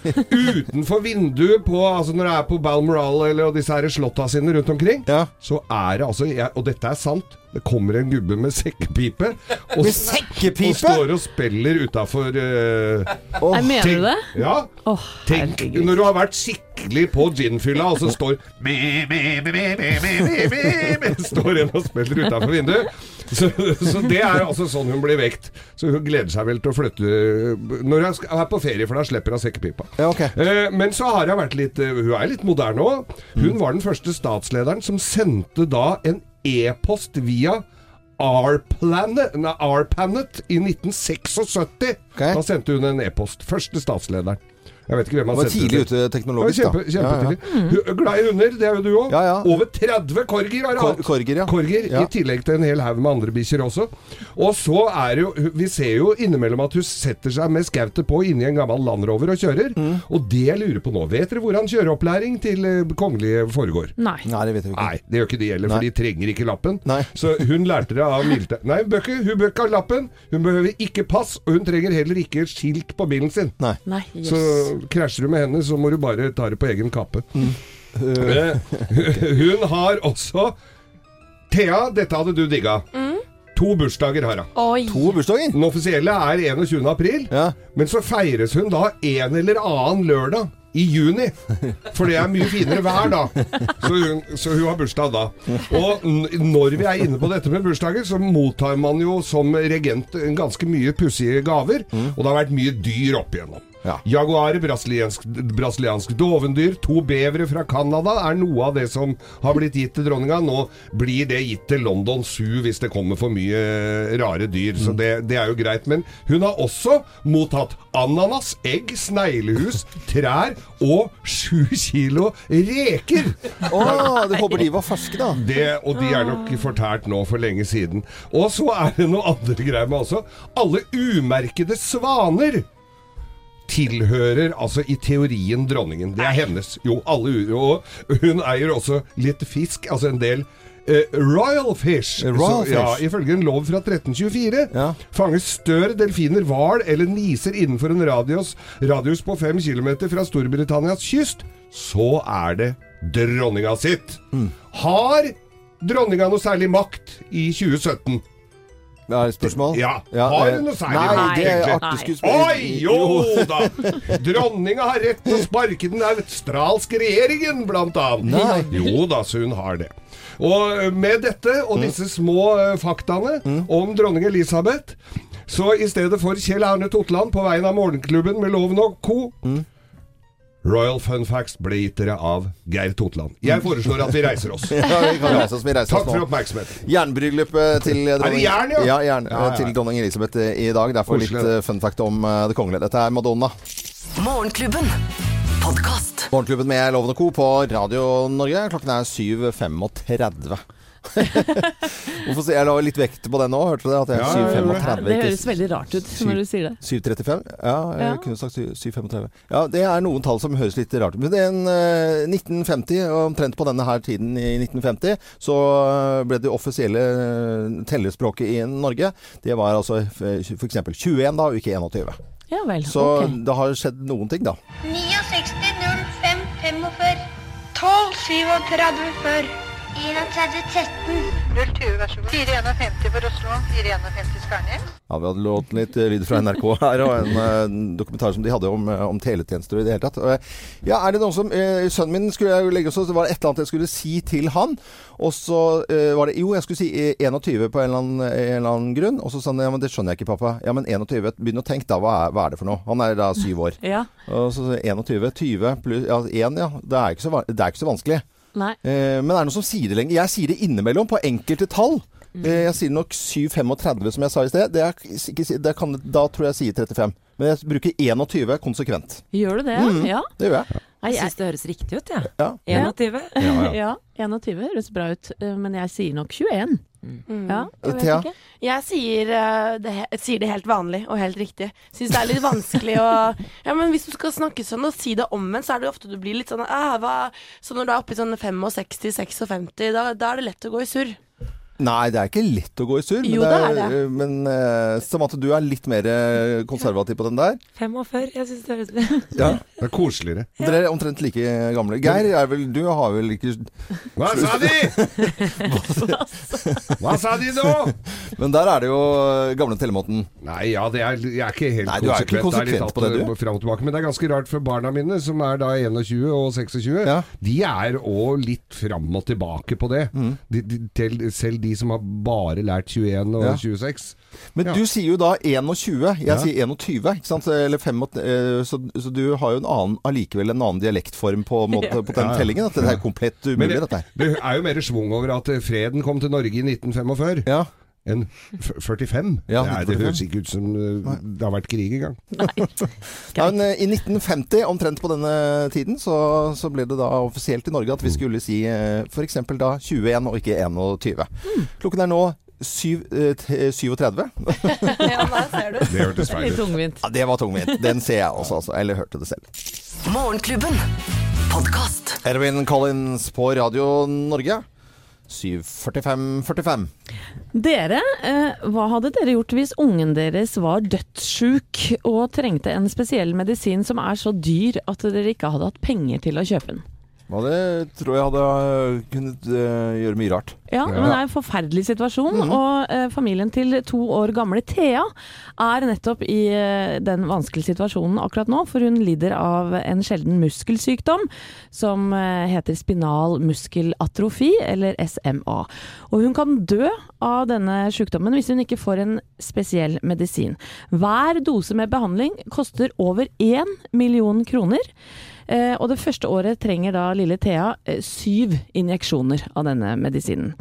S3: <laughs> Utenfor vinduet på, altså når det er på Balmoral eller disse her slåtta sine rundt omkring,
S1: ja.
S3: så er det altså Og dette er sant. Det kommer en gubbe med sekkepipe. <laughs> Og,
S1: med sekkepipe?
S3: og står og spiller utafor
S4: uh, oh, Mener du det?
S3: Ja.
S4: Oh,
S3: tenk når du har vært skikkelig på ginfylla, og så står me, me, me, Står en og spiller utafor vinduet. Så, så, det er altså sånn hun blir vekt. Så hun gleder seg vel til å flytte når hun er på ferie, for da slipper hun sekkepipa.
S1: Ja, ok.
S3: Eh, Men så har hun vært litt eh, Hun er litt moderne òg. Hun var den første statslederen som sendte da en e-post via R-Planet i 1976.
S1: Okay.
S3: Da sendte hun en e-post. Første statslederen. Jeg vet ikke hvem
S1: Han var tidlig ute teknologisk,
S3: Ja, kjempe,
S1: da.
S3: kjempetidlig. Hun- Glad i hunder, det er jo du òg.
S1: Ja, ja.
S3: Over 30 korger har
S1: Kor korger, ja.
S3: Korger,
S1: Ja.
S3: I tillegg til en hel haug med andre bikkjer også. Og så er det jo Vi ser jo innimellom at hun setter seg med skautet på inni en gammel landrover og kjører.
S1: Mm.
S3: Og det jeg lurer på nå Vet dere hvordan kjøreopplæring til eh, kongelige foregår?
S4: Nei.
S1: Nei, det vet vi ikke.
S3: Nei, det gjør ikke de heller, for
S1: Nei.
S3: de trenger ikke lappen.
S1: Nei.
S3: Så hun lærte det av Milte. Nei, hun hun bør ikke ha lappen. Hun behøver ikke pass, og hun trenger heller ikke skilt på bilen sin.
S1: Nei.
S4: Nei,
S3: Så
S4: jøss.
S3: Krasjer du med henne, så må du bare ta det på egen kappe.
S1: Mm.
S3: Eh, <laughs> hun har også Thea, dette hadde du digga. To bursdager har hun.
S1: To bursdager?
S3: Den offisielle er 21. april,
S1: Ja.
S3: men så feires hun da en eller annen lørdag. I juni, for det er mye finere vær da. Så hun, så hun har bursdag da. Og n- når vi er inne på dette med bursdager, så mottar man jo som regent ganske mye pussige gaver. Og det har vært mye dyr opp igjennom.
S1: Ja.
S3: Jaguar, brasiliansk, brasiliansk dovendyr, to bevere fra Canada er noe av det som har blitt gitt til dronninga. Nå blir det gitt til London Zoo hvis det kommer for mye rare dyr, så det, det er jo greit. Men hun har også mottatt ananas, egg, sneglehus, <laughs> trær og sju kilo reker!
S1: Å, du håper de var ferske, da.
S3: Det, og de er nok fortært nå for lenge siden. Og så er det noe andre greier med også. Alle umerkede svaner tilhører altså i teorien dronningen. Det er hennes. Jo, alle u... Og hun eier også litt fisk, altså en del eh, royal fish.
S1: Eh, royal
S3: Så, ja,
S1: fish.
S3: ifølge en lov fra 1324
S1: Ja.
S3: fanges stør, delfiner, hval eller niser innenfor en radius, radius på 5 km fra Storbritannias kyst, så er det dronninga sitt.
S1: Mm.
S3: Har dronninga noe særlig makt i 2017?
S1: Det er spørsmål.
S3: Ja. Har
S1: eh,
S3: hun noe særlig
S1: Nei, det er artig.
S3: Oi, jo da! Dronninga har rett til å sparke den australske regjeringen, blant annet.
S1: Nei.
S3: Jo da, så hun har det. Og eh, med dette og disse små eh, faktaene om dronning Elisabeth, så i stedet for Kjell Arne Totland på vegne av Morgenklubben med Loven og co. Royal Fun Facts ble gitt dere av Geir Totland. Jeg foreslår at vi reiser oss. <laughs>
S1: Ja, vi kan reise oss. Vi reiser
S3: Takk
S1: oss
S3: for
S1: nå.
S3: oppmerksomheten.
S1: Jernbryllupet til dronning
S3: jern, ja?
S1: Ja, jern,
S3: Ja, ja.
S1: til dronning Elisabeth eh, i dag. Derfor litt eh, fun fact om eh, det kongelige. Dette er Madonna.
S5: Morgenklubben. Podcast.
S1: Morgenklubben med Loven og Co. på Radio Norge. Klokken er 7.35. <laughs> jeg la litt vekt på den nå, hørte du det? At jeg
S3: ja,
S1: 735.
S4: Det høres veldig rart ut 7, når du sier det.
S1: 735? Ja, jeg
S4: ja.
S1: kunne sagt 735. Ja, det er noen tall som høres litt rart ut. Men det er en, eh, 1950, omtrent på denne her tiden i 1950, så eh, ble det offisielle eh, tellespråket i Norge. Det var altså eh, f.eks. 21, da, og ikke 21.
S4: Ja vel,
S1: så
S4: okay.
S1: det har skjedd noen ting, da.
S11: 69 05 45 12 37 40 020, vær så god. 451 for Oslo, 451 Skarnhjem.
S1: Ja, Vi hadde lånt litt eh, lyd fra NRK her, og en eh, dokumentar som de hadde om, eh, om teletjenester i det hele tatt. Ja, er det noen som eh, Sønnen min skulle jeg legge også, så var det et eller annet jeg skulle si til han. Og så eh, var det Jo, jeg skulle si eh, 21 på en eller, annen, en eller annen grunn. Og så sa han ja, men det skjønner jeg ikke, pappa. Ja, men 21, begynn å tenke da. Hva er, hva er det for noe? Han er da syv år.
S4: Ja.
S1: Og så 21, 20 pluss ja, 1, ja. Det er ikke så, det er ikke så vanskelig.
S4: Nei.
S1: Eh, men er det noen som sier det lenger? Jeg sier det innimellom på enkelte tall. Eh, jeg sier nok 7,35 som jeg sa i sted. Det er, ikke, det kan, da tror jeg jeg sier 35. Men jeg bruker 21 konsekvent.
S4: Gjør du det?
S1: Mm.
S4: Ja.
S1: Det gjør jeg.
S4: Nei,
S2: Jeg syns det høres riktig ut, jeg.
S1: Ja.
S2: Ja. 21.
S4: ja. 21 <laughs> høres bra ut, eh, men jeg sier nok 21.
S9: Mm.
S4: Ja, jeg vet
S1: Thea?
S4: ikke.
S9: Jeg sier, eh, det, sier det helt vanlig og helt riktig. Syns det er litt vanskelig å <laughs> Ja, men hvis du skal snakke sånn og si det omvendt, så er det ofte du blir litt sånn ah, hva? Så når du er oppe i sånn 65-56, da, da er det lett å gå i surr.
S1: Nei, det er ikke lett å gå i surr.
S9: Jo,
S1: men,
S9: det er
S1: det. men uh, Samantha, du er litt mer eh, konservativ på den der.
S2: 45. Jeg syns det høres
S1: Ja.
S3: Det er koseligere.
S1: Dere er omtrent like gamle. Geir, er vel, du har vel ikke
S3: Hva sa de?! <laughs> Hva sa de nå?!
S1: Men der er det jo gamle tellemåten.
S3: Nei, ja, det er, jeg er ikke helt
S1: Nei, du er ikke
S3: konsekvent. Det er
S1: konsekvent på det,
S3: Fram og tilbake. Men det er ganske rart for barna mine, som er da 21 og 26,
S1: Ja.
S3: de er òg litt fram og tilbake på det.
S1: Mm.
S3: De, de, til, selv de som har bare lært 21 og
S1: Ja.
S3: 26.
S1: Men
S3: Ja.
S1: du sier jo da 21. Jeg
S3: Ja.
S1: sier 21, ikke sant? Eller 5, eh, så, så du har jo en annen, allikevel en annen dialektform på, måte, på den
S3: Ja, ja.
S1: tellingen. At det er komplett umulig,
S3: det,
S1: dette her.
S3: det er jo mer schwung over at freden kom til Norge i 1945
S1: Ja.
S3: Enn 45.
S1: Ja,
S3: Nei, det høres ikke ut som eh, det har vært krig engang. <laughs>
S1: Men eh, I 1950, omtrent på denne tiden, så, så ble det da offisielt i Norge at vi skulle si eh, f.eks. da 21 og ikke 21. Klokken er nå 7, eh, 37. <laughs>
S9: ja, der ser du.
S3: Det hørtes feil ut.
S4: tungvint.
S1: Ja, det var tungvint. Den ser jeg også, altså. Eller hørte det selv.
S5: Morgenklubben.
S1: Erwin Collins på Radio Norge. 7.45,45.
S4: Dere, eh, hva hadde dere gjort hvis ungen deres var dødssjuk og trengte en spesiell medisin som er så dyr at dere ikke hadde hatt penger til å kjøpe den?
S1: Ja, det tror jeg hadde øh, kunnet øh, gjøre mye rart.
S4: Ja, men det er en forferdelig situasjon, og eh, familien til to år gamle Thea er nettopp i eh, den vanskelige situasjonen akkurat nå, for hun lider av en sjelden muskelsykdom som eh, heter spinal muskelatrofi, eller SMA. Og hun kan dø av denne sykdommen hvis hun ikke får en spesiell medisin. Hver dose med behandling koster over én million kroner. Eh, og det første året trenger da lille Thea eh, syv injeksjoner av denne medisinen.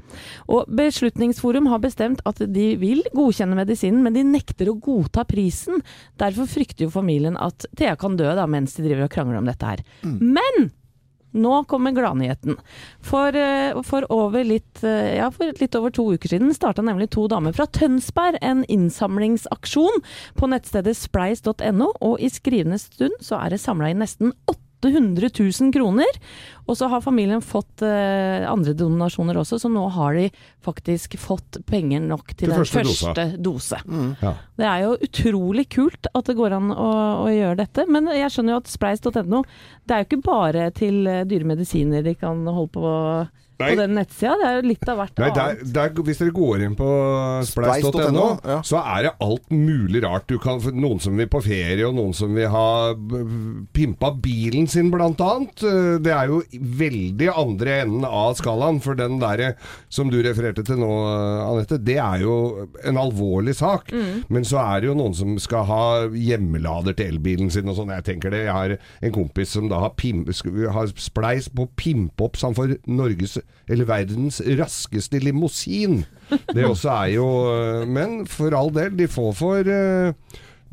S4: Og Beslutningsforum har bestemt at de vil godkjenne medisinen, men de nekter å godta prisen. Derfor frykter jo familien at Thea kan dø da, mens de driver og krangler om dette her. Men nå kommer gladnyheten. For, eh, for, over litt, ja, for litt over to uker siden starta nemlig to damer fra Tønsberg en innsamlingsaksjon på nettstedet spleis.no, og i skrivende stund så er det samla inn nesten 800 000 kroner. Og så har familien fått eh, andre donasjoner også, så nå har de faktisk fått penger nok til,
S3: Til
S4: den
S3: første
S4: første,
S3: dose.
S4: dose.
S3: Ja.
S4: Det er jo utrolig kult at det går an å, å gjøre dette, men jeg skjønner jo at spleis.no det er jo ikke bare til eh, dyre medisiner de kan holde på
S3: Nei.
S4: på den nettsida. Det er jo litt av hvert
S3: Nei, der,
S4: annet.
S3: der, hvis dere går inn på spleis.no,
S1: ja.
S3: så er det alt mulig rart. Du kan, noen som vil på ferie, og noen som vil ha pimpa bilen sin, blant annet. Eh, Det er jo veldig andre enden av skalaen. For den derre som du refererte til nå, Anette, det er jo en alvorlig sak.
S4: Mm.
S3: Men så er det jo noen som skal ha hjemmelader til elbilen sin og sånn. Jeg tenker det. Jeg har en kompis som da har, pim, har spleis på å pimpe opp så han får Norges, eller verdens raskeste limousin. Det også er jo Men for all del, de får for eh,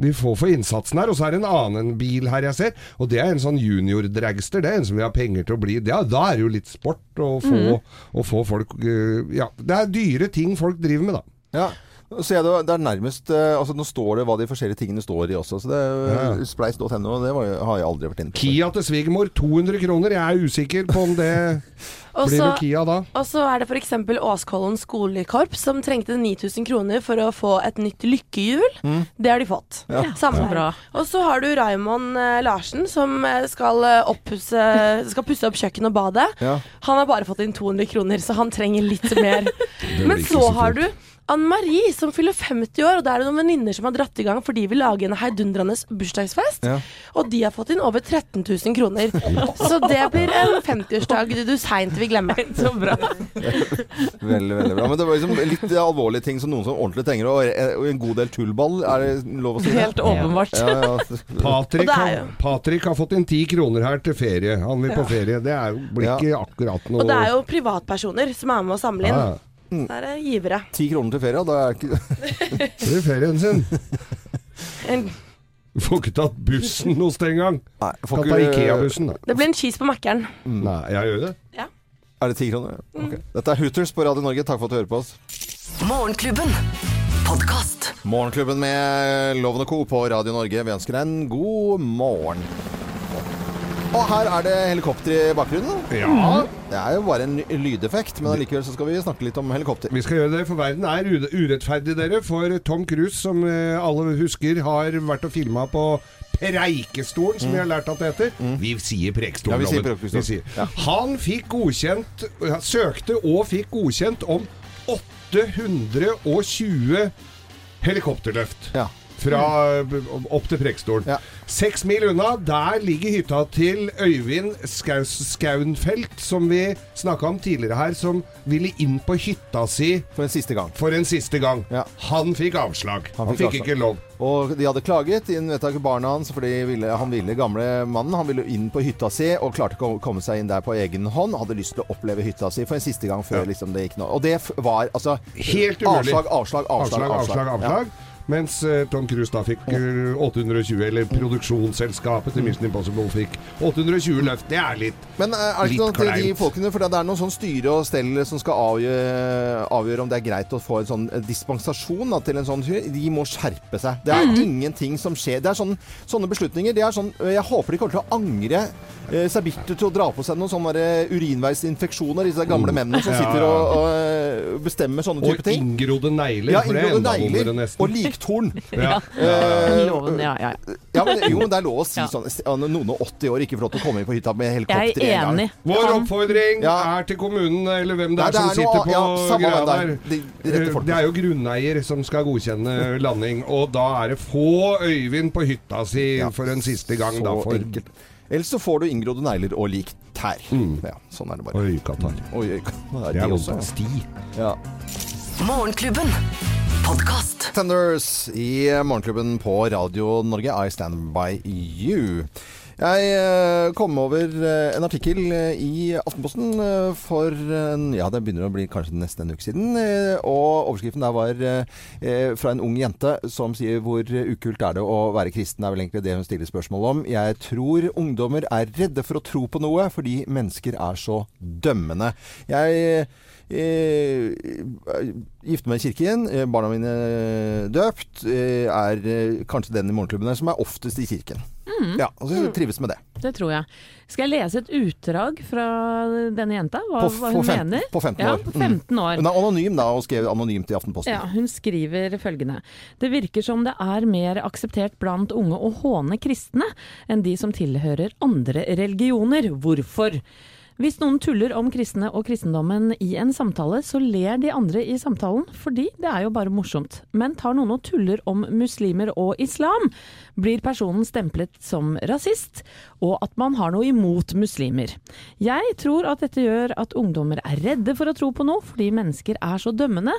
S3: De får for innsatsen her. Og så er det en annen bil her jeg ser, og det er en sånn junior-dragster. Det er en som vil ha penger til å bli det, Da er det jo litt sport å få,
S1: Mm.
S3: å få folk eh, Ja, det er dyre ting folk driver med, da.
S1: Ja. Så jeg det, er nærmest eh, altså Nå står det hva de forskjellige tingene står i også. Så det er
S3: Ja.
S1: ja. spleis.no, og det var, har jeg aldri vært inne på.
S3: Kia til svigermor, 200 kroner. Jeg er usikker på om det
S9: Og
S3: blir
S9: så-
S3: noe Kia da.
S9: Og så er det f.eks. Åskollen skolekorps som trengte 9000 kroner for å få et nytt lykkehjul. Det har de fått.
S1: Ja.
S9: Samme
S4: bra.
S9: Og så har du Raymond eh, Larsen som eh, skal, eh, oppusse, skal pusse opp kjøkkenet og badet.
S1: Ja.
S9: Han har bare fått inn 200 kroner, så han trenger litt mer. <laughs> Men så
S3: så
S9: har du Anne Marie som fyller 50 år, og da er det noen venninner som har dratt i gang fordi de vil lage en heidundrende bursdagsfest.
S1: Ja.
S9: Og de har fått inn over 13 000 kroner. Så det blir en 50-årsdag du seint vil glemme. <laughs>
S2: Så bra.
S1: Veldig, veldig bra. Men det var liksom litt alvorlige ting som noen som ordentlig trenger, og, og en god del tullball. Er det lov å si? det?
S2: Helt åpenbart.
S1: Ja, ja.
S3: Patrick, har, Patrick har fått inn 10 kroner her til ferie. Han vil på ferie. Det er jo, blir ikke akkurat noe
S9: Og det er jo privatpersoner som er med å samle inn.
S3: Ja.
S9: Det er eh, givere.
S1: Ti kroner til ferie, da er ikke <laughs>
S3: Det er ferien sin.
S9: En,
S3: Du får ikke tatt bussen noe sted engang.
S1: Nei,
S3: Kan ta Ikea-bussen, da.
S9: det blir en cheese på Mækkern.
S3: Nei, jeg gjør det. Ja.
S1: Er det ti kroner? Ok. Dette er Hooters på Radio Norge. Takk for at du hører på oss.
S5: Morgenklubben. Podkast.
S1: Morgenklubben med Loven og Co. på Radio Norge. Vi ønsker deg en god morgen. Og her er det helikopter i bakgrunnen.
S3: Ja.
S1: Det er jo bare en lydeffekt, men allikevel så skal vi snakke litt om helikopter.
S3: Vi skal gjøre det, for verden er urettferdig, dere. For Tom Cruise, som eh, alle husker, har vært og filma på Preikestolen, som vi har lært at det heter. Vi sier Preikestolen.
S1: Ja, vi sier.
S3: Vi sier.
S1: Ja.
S3: Han fikk godkjent, søkte og fikk godkjent om 820 helikopterløft.
S1: Ja.
S3: Fra opp til Preikestolen.
S1: Ja.
S3: Seks mil unna, der ligger hytta til Øyvind Skaunfelt, som vi snakka om tidligere her, som ville inn på hytta si
S1: For en siste gang.
S3: for en siste gang.
S1: Ja.
S3: Han fikk avslag.
S1: Han
S3: Han,
S1: fikk
S3: fikk,
S1: avslag.
S3: ikke lov.
S1: Og de hadde klaget inn vedtaket barna hans, fordi ville, han ville gamle mannen Han ville inn på hytta si og klarte ikke å komme seg inn der på egen hånd. Hadde lyst til å oppleve hytta si for en siste gang før
S3: Ja.
S1: liksom, det gikk noe. Og det var altså
S3: Helt umulig.
S1: Avslag, avslag, avslag.
S3: Avslag, avslag, avslag. Mens eh, Tom Cruise da fikk eh, 820, eller produksjonsselskapet til Mission Impossible fikk 820 løft. Det er litt
S1: Men eh, er det ikke noe til de folkene For det er noen sånn styre og stell som skal avgjøre, avgjøre om det er greit å få en sånn eh, dispensasjon da, til en sånn fyr. De må skjerpe seg. Det er ingenting som skjer. Det er sånn, sånne beslutninger. Det er sånn, eh, jeg håper de kommer til å angre eh, seg bittert til å dra på seg noen sånne urinveisinfeksjoner. Disse gamle mennene som sitter og, og eh, bestemmer sånne
S3: Og
S1: type ting.
S3: inngrodde negler,
S1: Ja, inngrodde negler
S3: vondere nesten.
S1: Og liktorn.
S3: Ja.
S1: Eh,
S4: Loven, ja, ja.
S1: ja, men, jo, men det er lov å si <laughs>
S4: Ja.
S1: sånn ja, Noen og 80 år ikke får lov til å komme inn på hytta med
S4: Jeg
S1: helikopter
S4: er
S1: en gang.
S4: enig.
S3: Vår oppfordring
S1: Ja.
S3: er til kommunen, eller hvem det
S1: Nei,
S3: er som
S1: det er
S3: sitter på
S1: ja, samme
S3: greia
S1: hvem det er.
S3: der.
S1: De- de rette
S3: Eh,
S1: folkene.
S3: Det er jo grunneier som skal godkjenne landing, og da er det få Øyvind på hytta si
S1: Ja,
S3: for en siste gang.
S1: så
S3: Da, for
S1: enkelt. Ellers så får du inngrodde negler og lik tær. Ja, sånn er det bare.
S3: Oi, Katar.
S1: Oi, oi, det er
S3: Det
S1: de
S3: er
S1: også.
S3: vondt. Sti.
S1: Ja.
S5: Morgenklubben. Podkast.
S1: Tenders i Morgenklubben på Radio Norge. I stand by you. Jeg eh, kom over eh, en artikkel eh, i Aftenposten for ja, det begynner å bli kanskje nesten en uke siden. Og overskriften der var fra en ung jente som sier hvor ukult er det å være kristen, er vel egentlig det hun stiller spørsmål om. Jeg tror ungdommer er redde for å tro på noe fordi mennesker er så dømmende. Jeg gifte meg i kirken. eh, Barna mine er døpt. eh, Er eh, kanskje den i morgenklubben her som er oftest i kirken. Ja, og så trives med det.
S4: Det tror jeg. Skal jeg lese et utdrag fra denne jenta? Hva,
S1: På,
S4: hva hun
S1: fem,
S4: mener?
S1: på 15
S4: Ja,
S1: år.
S4: på 15 år.
S1: Mm. Hun er anonym da, og skrev anonymt i Aftenposten.
S4: Ja, hun skriver følgende. Det virker som det er mer akseptert blant unge å håne kristne enn de som tilhører andre religioner. Hvorfor? Hvis noen tuller om kristne og kristendommen i en samtale, så ler de andre i samtalen, fordi det er jo bare morsomt. Men tar noen og tuller om muslimer og islam, blir personen stemplet som rasist, og at man har noe imot muslimer. Jeg tror at dette gjør at ungdommer er redde for å tro på noe, fordi mennesker er så dømmende,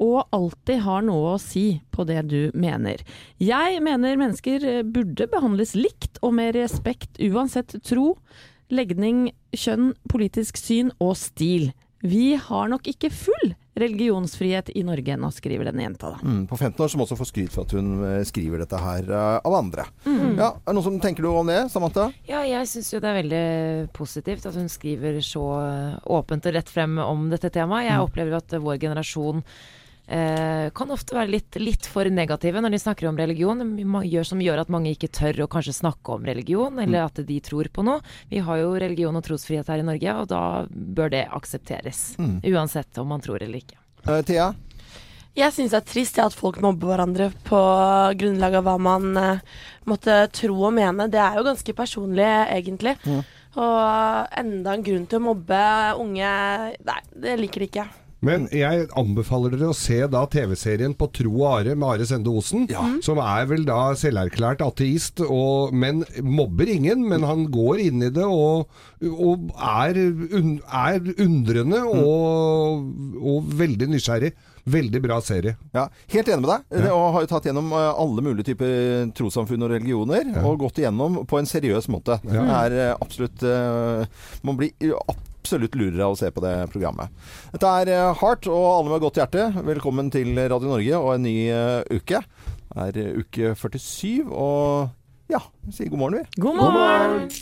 S4: og alltid har noe å si på det du mener. Jeg mener mennesker burde behandles likt og med respekt uansett tro, legning, kjønn, politisk syn og stil. Vi har nok ikke full religionsfrihet i Norge. Nå skriver denne jenta, da.
S1: Mm, på 15 år, som også får skryt for at hun eh, skriver dette her uh, av andre.
S2: Mm.
S1: Ja, er det noen som tenker noe om det, Samantha?
S2: Ja, jeg syns jo det er veldig positivt at hun skriver så åpent og rett frem om dette temaet. Jeg
S1: opplever
S2: opplever at vår generasjon eh, kan ofte være litt, litt for negative når de snakker om religion. Gjør, som gjør at mange ikke tør å kanskje snakke om religion, eller at de tror på noe. Vi har jo religion og trosfrihet her i Norge, og da bør det aksepteres.
S1: Mm.
S2: Uansett om man tror eller ikke.
S1: Uh, Thea?
S9: Jeg syns det er trist at folk mobber hverandre på grunnlag av hva man uh, måtte tro og mene. Det er jo ganske personlig, egentlig.
S1: Mm.
S9: Og enda en grunn til å mobbe unge Nei, det liker de ikke.
S3: Men jeg anbefaler dere å se da TV-serien På tro og are med Are Sende Osen. Som er vel da selverklært ateist, og, men mobber ingen. Men han går inn i det og, og er, un, er undrende og, og veldig nysgjerrig. Veldig bra serie.
S1: Ja, Helt enig med deg. Og har jo tatt gjennom eh, alle mulige typer trossamfunn og religioner. Og gått igjennom på en seriøs måte. Det er eh, absolutt eh, Man blir absolutt lurere deg å se på det programmet. Dette er eh, Heart og alle med godt hjerte. Velkommen til Radio Norge og en ny eh, uke. Det er eh, uke 47, og ja, vi sier god morgen, vi.
S4: God morgen!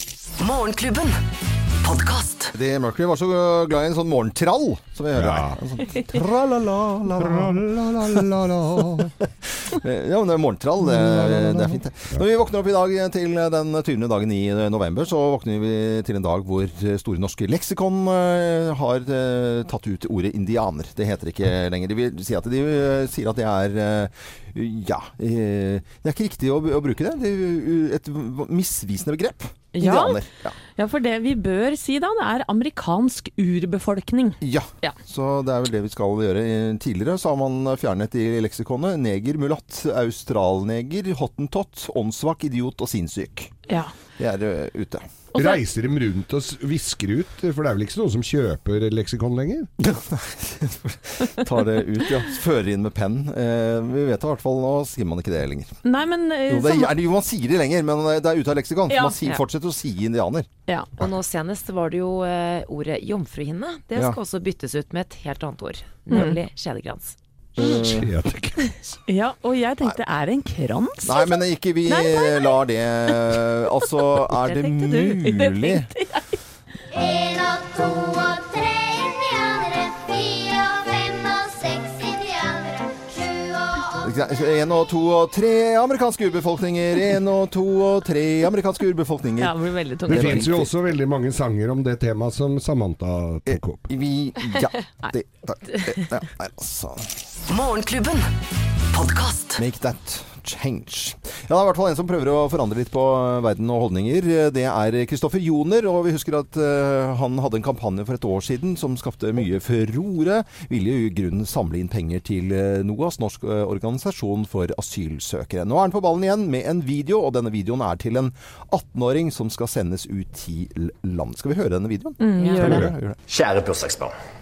S5: Morgenklubben. Podkast.
S1: Mercury var så glad i en sånn morgentrall, som vi hører
S3: Ja.
S1: her. En sånn tralala-la-la-la-la. <laughs> Ja, men det er morgentrall. Det, det er fint, det. Når vi våkner opp i dag til den 20. dagen i november, så våkner vi til en dag hvor Store norske leksikon eh, har eh, tatt ut ordet indianer. Det heter ikke lenger. De vil si at de eh, sier at det er eh, ja, eh, det er ikke riktig å, å bruke det. Det er et misvisende begrep.
S4: Ja.
S1: Ja.
S4: Ja, for det vi bør si da, det er amerikansk urbefolkning.
S1: Ja.
S4: Ja.
S1: så det er vel det vi skal gjøre. Tidligere så har man fjernet i leksikonet neger, mulatt, australneger, hottentott, åndssvak, idiot og sinnssyk.
S4: Ja.
S1: Det er ute.
S4: Og så-
S3: Reiser de rundt og visker ut? For det er vel ikke noen som kjøper leksikon lenger? <laughs> <laughs>
S1: Tar det ut, ja. Fører inn med penn. Eh, vi vet i hvert fall nå sier man ikke det lenger.
S4: Nei, men eh,
S1: Jo, det er, jo, man sier det lenger, men det er ute av leksikon.
S4: Ja.
S1: Man sier,
S2: Ja.
S1: fortsetter å si indianer.
S4: ja.
S2: Og nå senest var det jo eh, ordet jomfruhinne. Det
S1: Ja.
S2: skal også byttes ut med et helt annet ord, nemlig kjedekrans.
S4: ja, og jeg tenkte er det en krans?
S1: Nei, men ikke vi
S4: Nei, nei, nei.
S1: lar det Altså, er
S4: Det
S1: det
S4: mulig? Det tenkte jeg.
S11: En og to
S1: En og to og tre amerikanske urbefolkninger. En og to og tre amerikanske urbefolkninger.
S4: Ja, det blir tungt.
S3: Det
S1: Det
S3: fins jo også veldig mange sanger om det temaet som Samantha tok opp.
S1: Vi Ja. Det, det, det, ja, altså.
S5: Morgenklubben. Podkast.
S1: Make that change. Ja, det er i hvert fall en som prøver å forandre litt på eh, verden og holdninger. Det er Kristoffer Joner, og vi husker at eh, han hadde en kampanje for et år siden som skapte mye furore. Ville i grunnen samle inn penger til eh, NOAS, norsk eh, organisasjon for asylsøkere. Nå er han på ballen igjen med en video, og denne videoen er til en 18-åring som skal sendes ut til land. Skal vi høre denne videoen?
S4: Mm, gjør det.
S1: Gjør det.
S7: Kjære bursdagsbarn.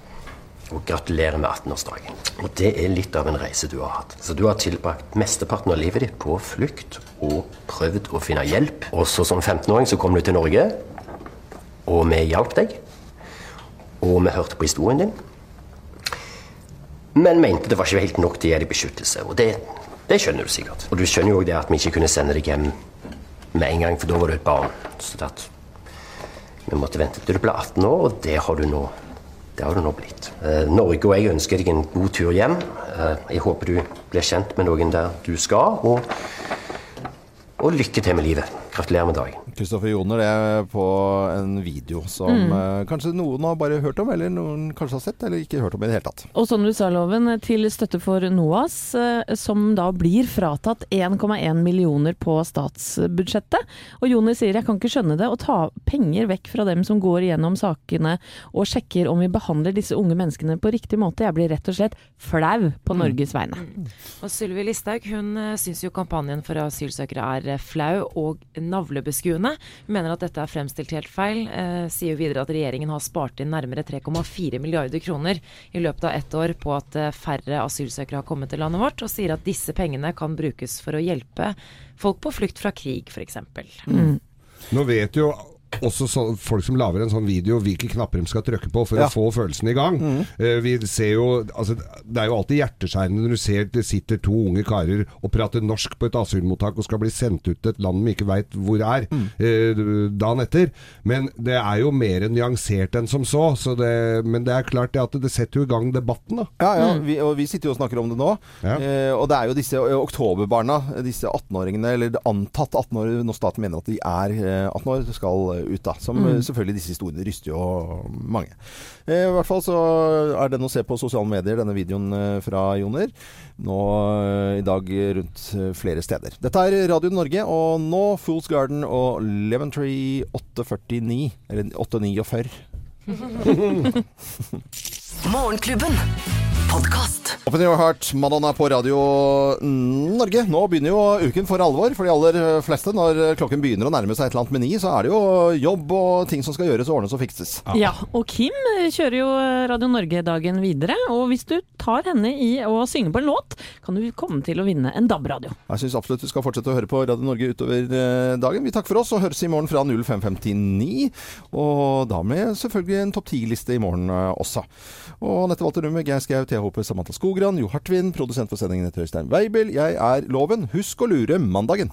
S7: Og gratulerer med 18-årsdagen. Og det er litt av en reise du har hatt. Så du har tilbrakt mesteparten av livet ditt på flukt og prøvd å finne hjelp. Og så som 15-åring så kom du til Norge, og vi hjalp deg. Og vi hørte på historien din. Men mente det var ikke helt nok til å gi deg beskyttelse. Og det, det skjønner du sikkert. Og du skjønner jo også det at vi ikke kunne sende deg hjem med en gang, for da var du et barn. Så det at vi måtte vente til du ble 18 år, og det har du nå, det har du nå blitt. Eh, Norge og jeg ønsker deg en god tur hjem. Eh, jeg håper du blir kjent med noen der du skal, og, og lykke til med livet. Gratulerer med dagen.
S1: Kristoffer Joner det er på en video som
S4: Mm.
S1: eh, kanskje noen har bare hørt om, eller noen kanskje har sett, eller ikke hørt om i det hele tatt.
S4: Og sånn du sa, Loven, til støtte for NOAS, eh, som da blir fratatt 1,1 millioner på statsbudsjettet. Og Joner sier jeg kan ikke skjønne det, å ta penger vekk fra dem som går igjennom sakene og sjekker om vi behandler disse unge menneskene på riktig måte. Jeg blir rett og slett flau på Norges vegne.
S2: Og Sylvi Listhaug hun uh, syns jo kampanjen for asylsøkere er eh, flau og navlebeskuende. Hun mener at dette er fremstilt helt feil. Eh, sier videre at regjeringen har spart inn nærmere 3,4 milliarder kroner i løpet av ett år på at eh, færre asylsøkere har kommet til landet vårt, og sier at disse pengene kan brukes for å hjelpe folk på flukt fra krig, f.eks.
S3: Nå vet jo også så, folk som lager en sånn video, hvilke knapper de skal trykke på for
S1: Ja.
S3: å få følelsen i gang.
S1: Mm.
S3: Uh, vi ser jo altså, Det er jo alltid hjerteskjærende når du ser det sitter to unge karer og prater norsk på et asylmottak og skal bli sendt ut til et land de ikke veit hvor er
S1: Mm.
S3: uh, dagen etter. Men det er jo mer nyansert enn som så. så det, men det er klart det at det setter jo i gang debatten, da.
S1: Ja, ja, vi, og vi sitter jo og snakker om det nå. Eh, og det er jo disse oktoberbarna, disse 18-åringene, eller antatt 18 år, når staten mener at de er eh, 18 år, skal ut da. Som
S12: Mm.
S1: selvfølgelig disse historiene ryster jo mange. Eh, I hvert fall så er den å se på sosiale medier, denne videoen eh, fra Joner. Nå eh, i dag rundt flere steder. Dette er Radio Norge, og nå Fools Garden og Lemon Tree 849. Eller 849. <laughs>
S5: Morgenklubben. Podkast.
S1: Open Your Heart, Madonna på Radio Norge. Nå begynner jo uken for alvor for de aller fleste. Når klokken begynner å nærme seg et eller annet med ni, så er det jo jobb og ting som skal gjøres og ordnes og fikses.
S4: Ja, og Kim kjører jo Radio Norge-dagen videre. Og hvis du tar henne i å synge på en låt, kan du komme til å vinne en DAB-radio.
S1: Jeg syns absolutt du skal fortsette å høre på Radio Norge utover eh, dagen. Vi takker for oss og høres i morgen fra 0559. Og da med selvfølgelig en topp ti-liste i morgen eh, også. Og Anette Walter Numme, Geir Skau, Håpe, Samantha Skogran, Jo Hartvin, produsent for sendingen heter Øystein Weibel. Jeg er Loven. Husk å lure mandagen.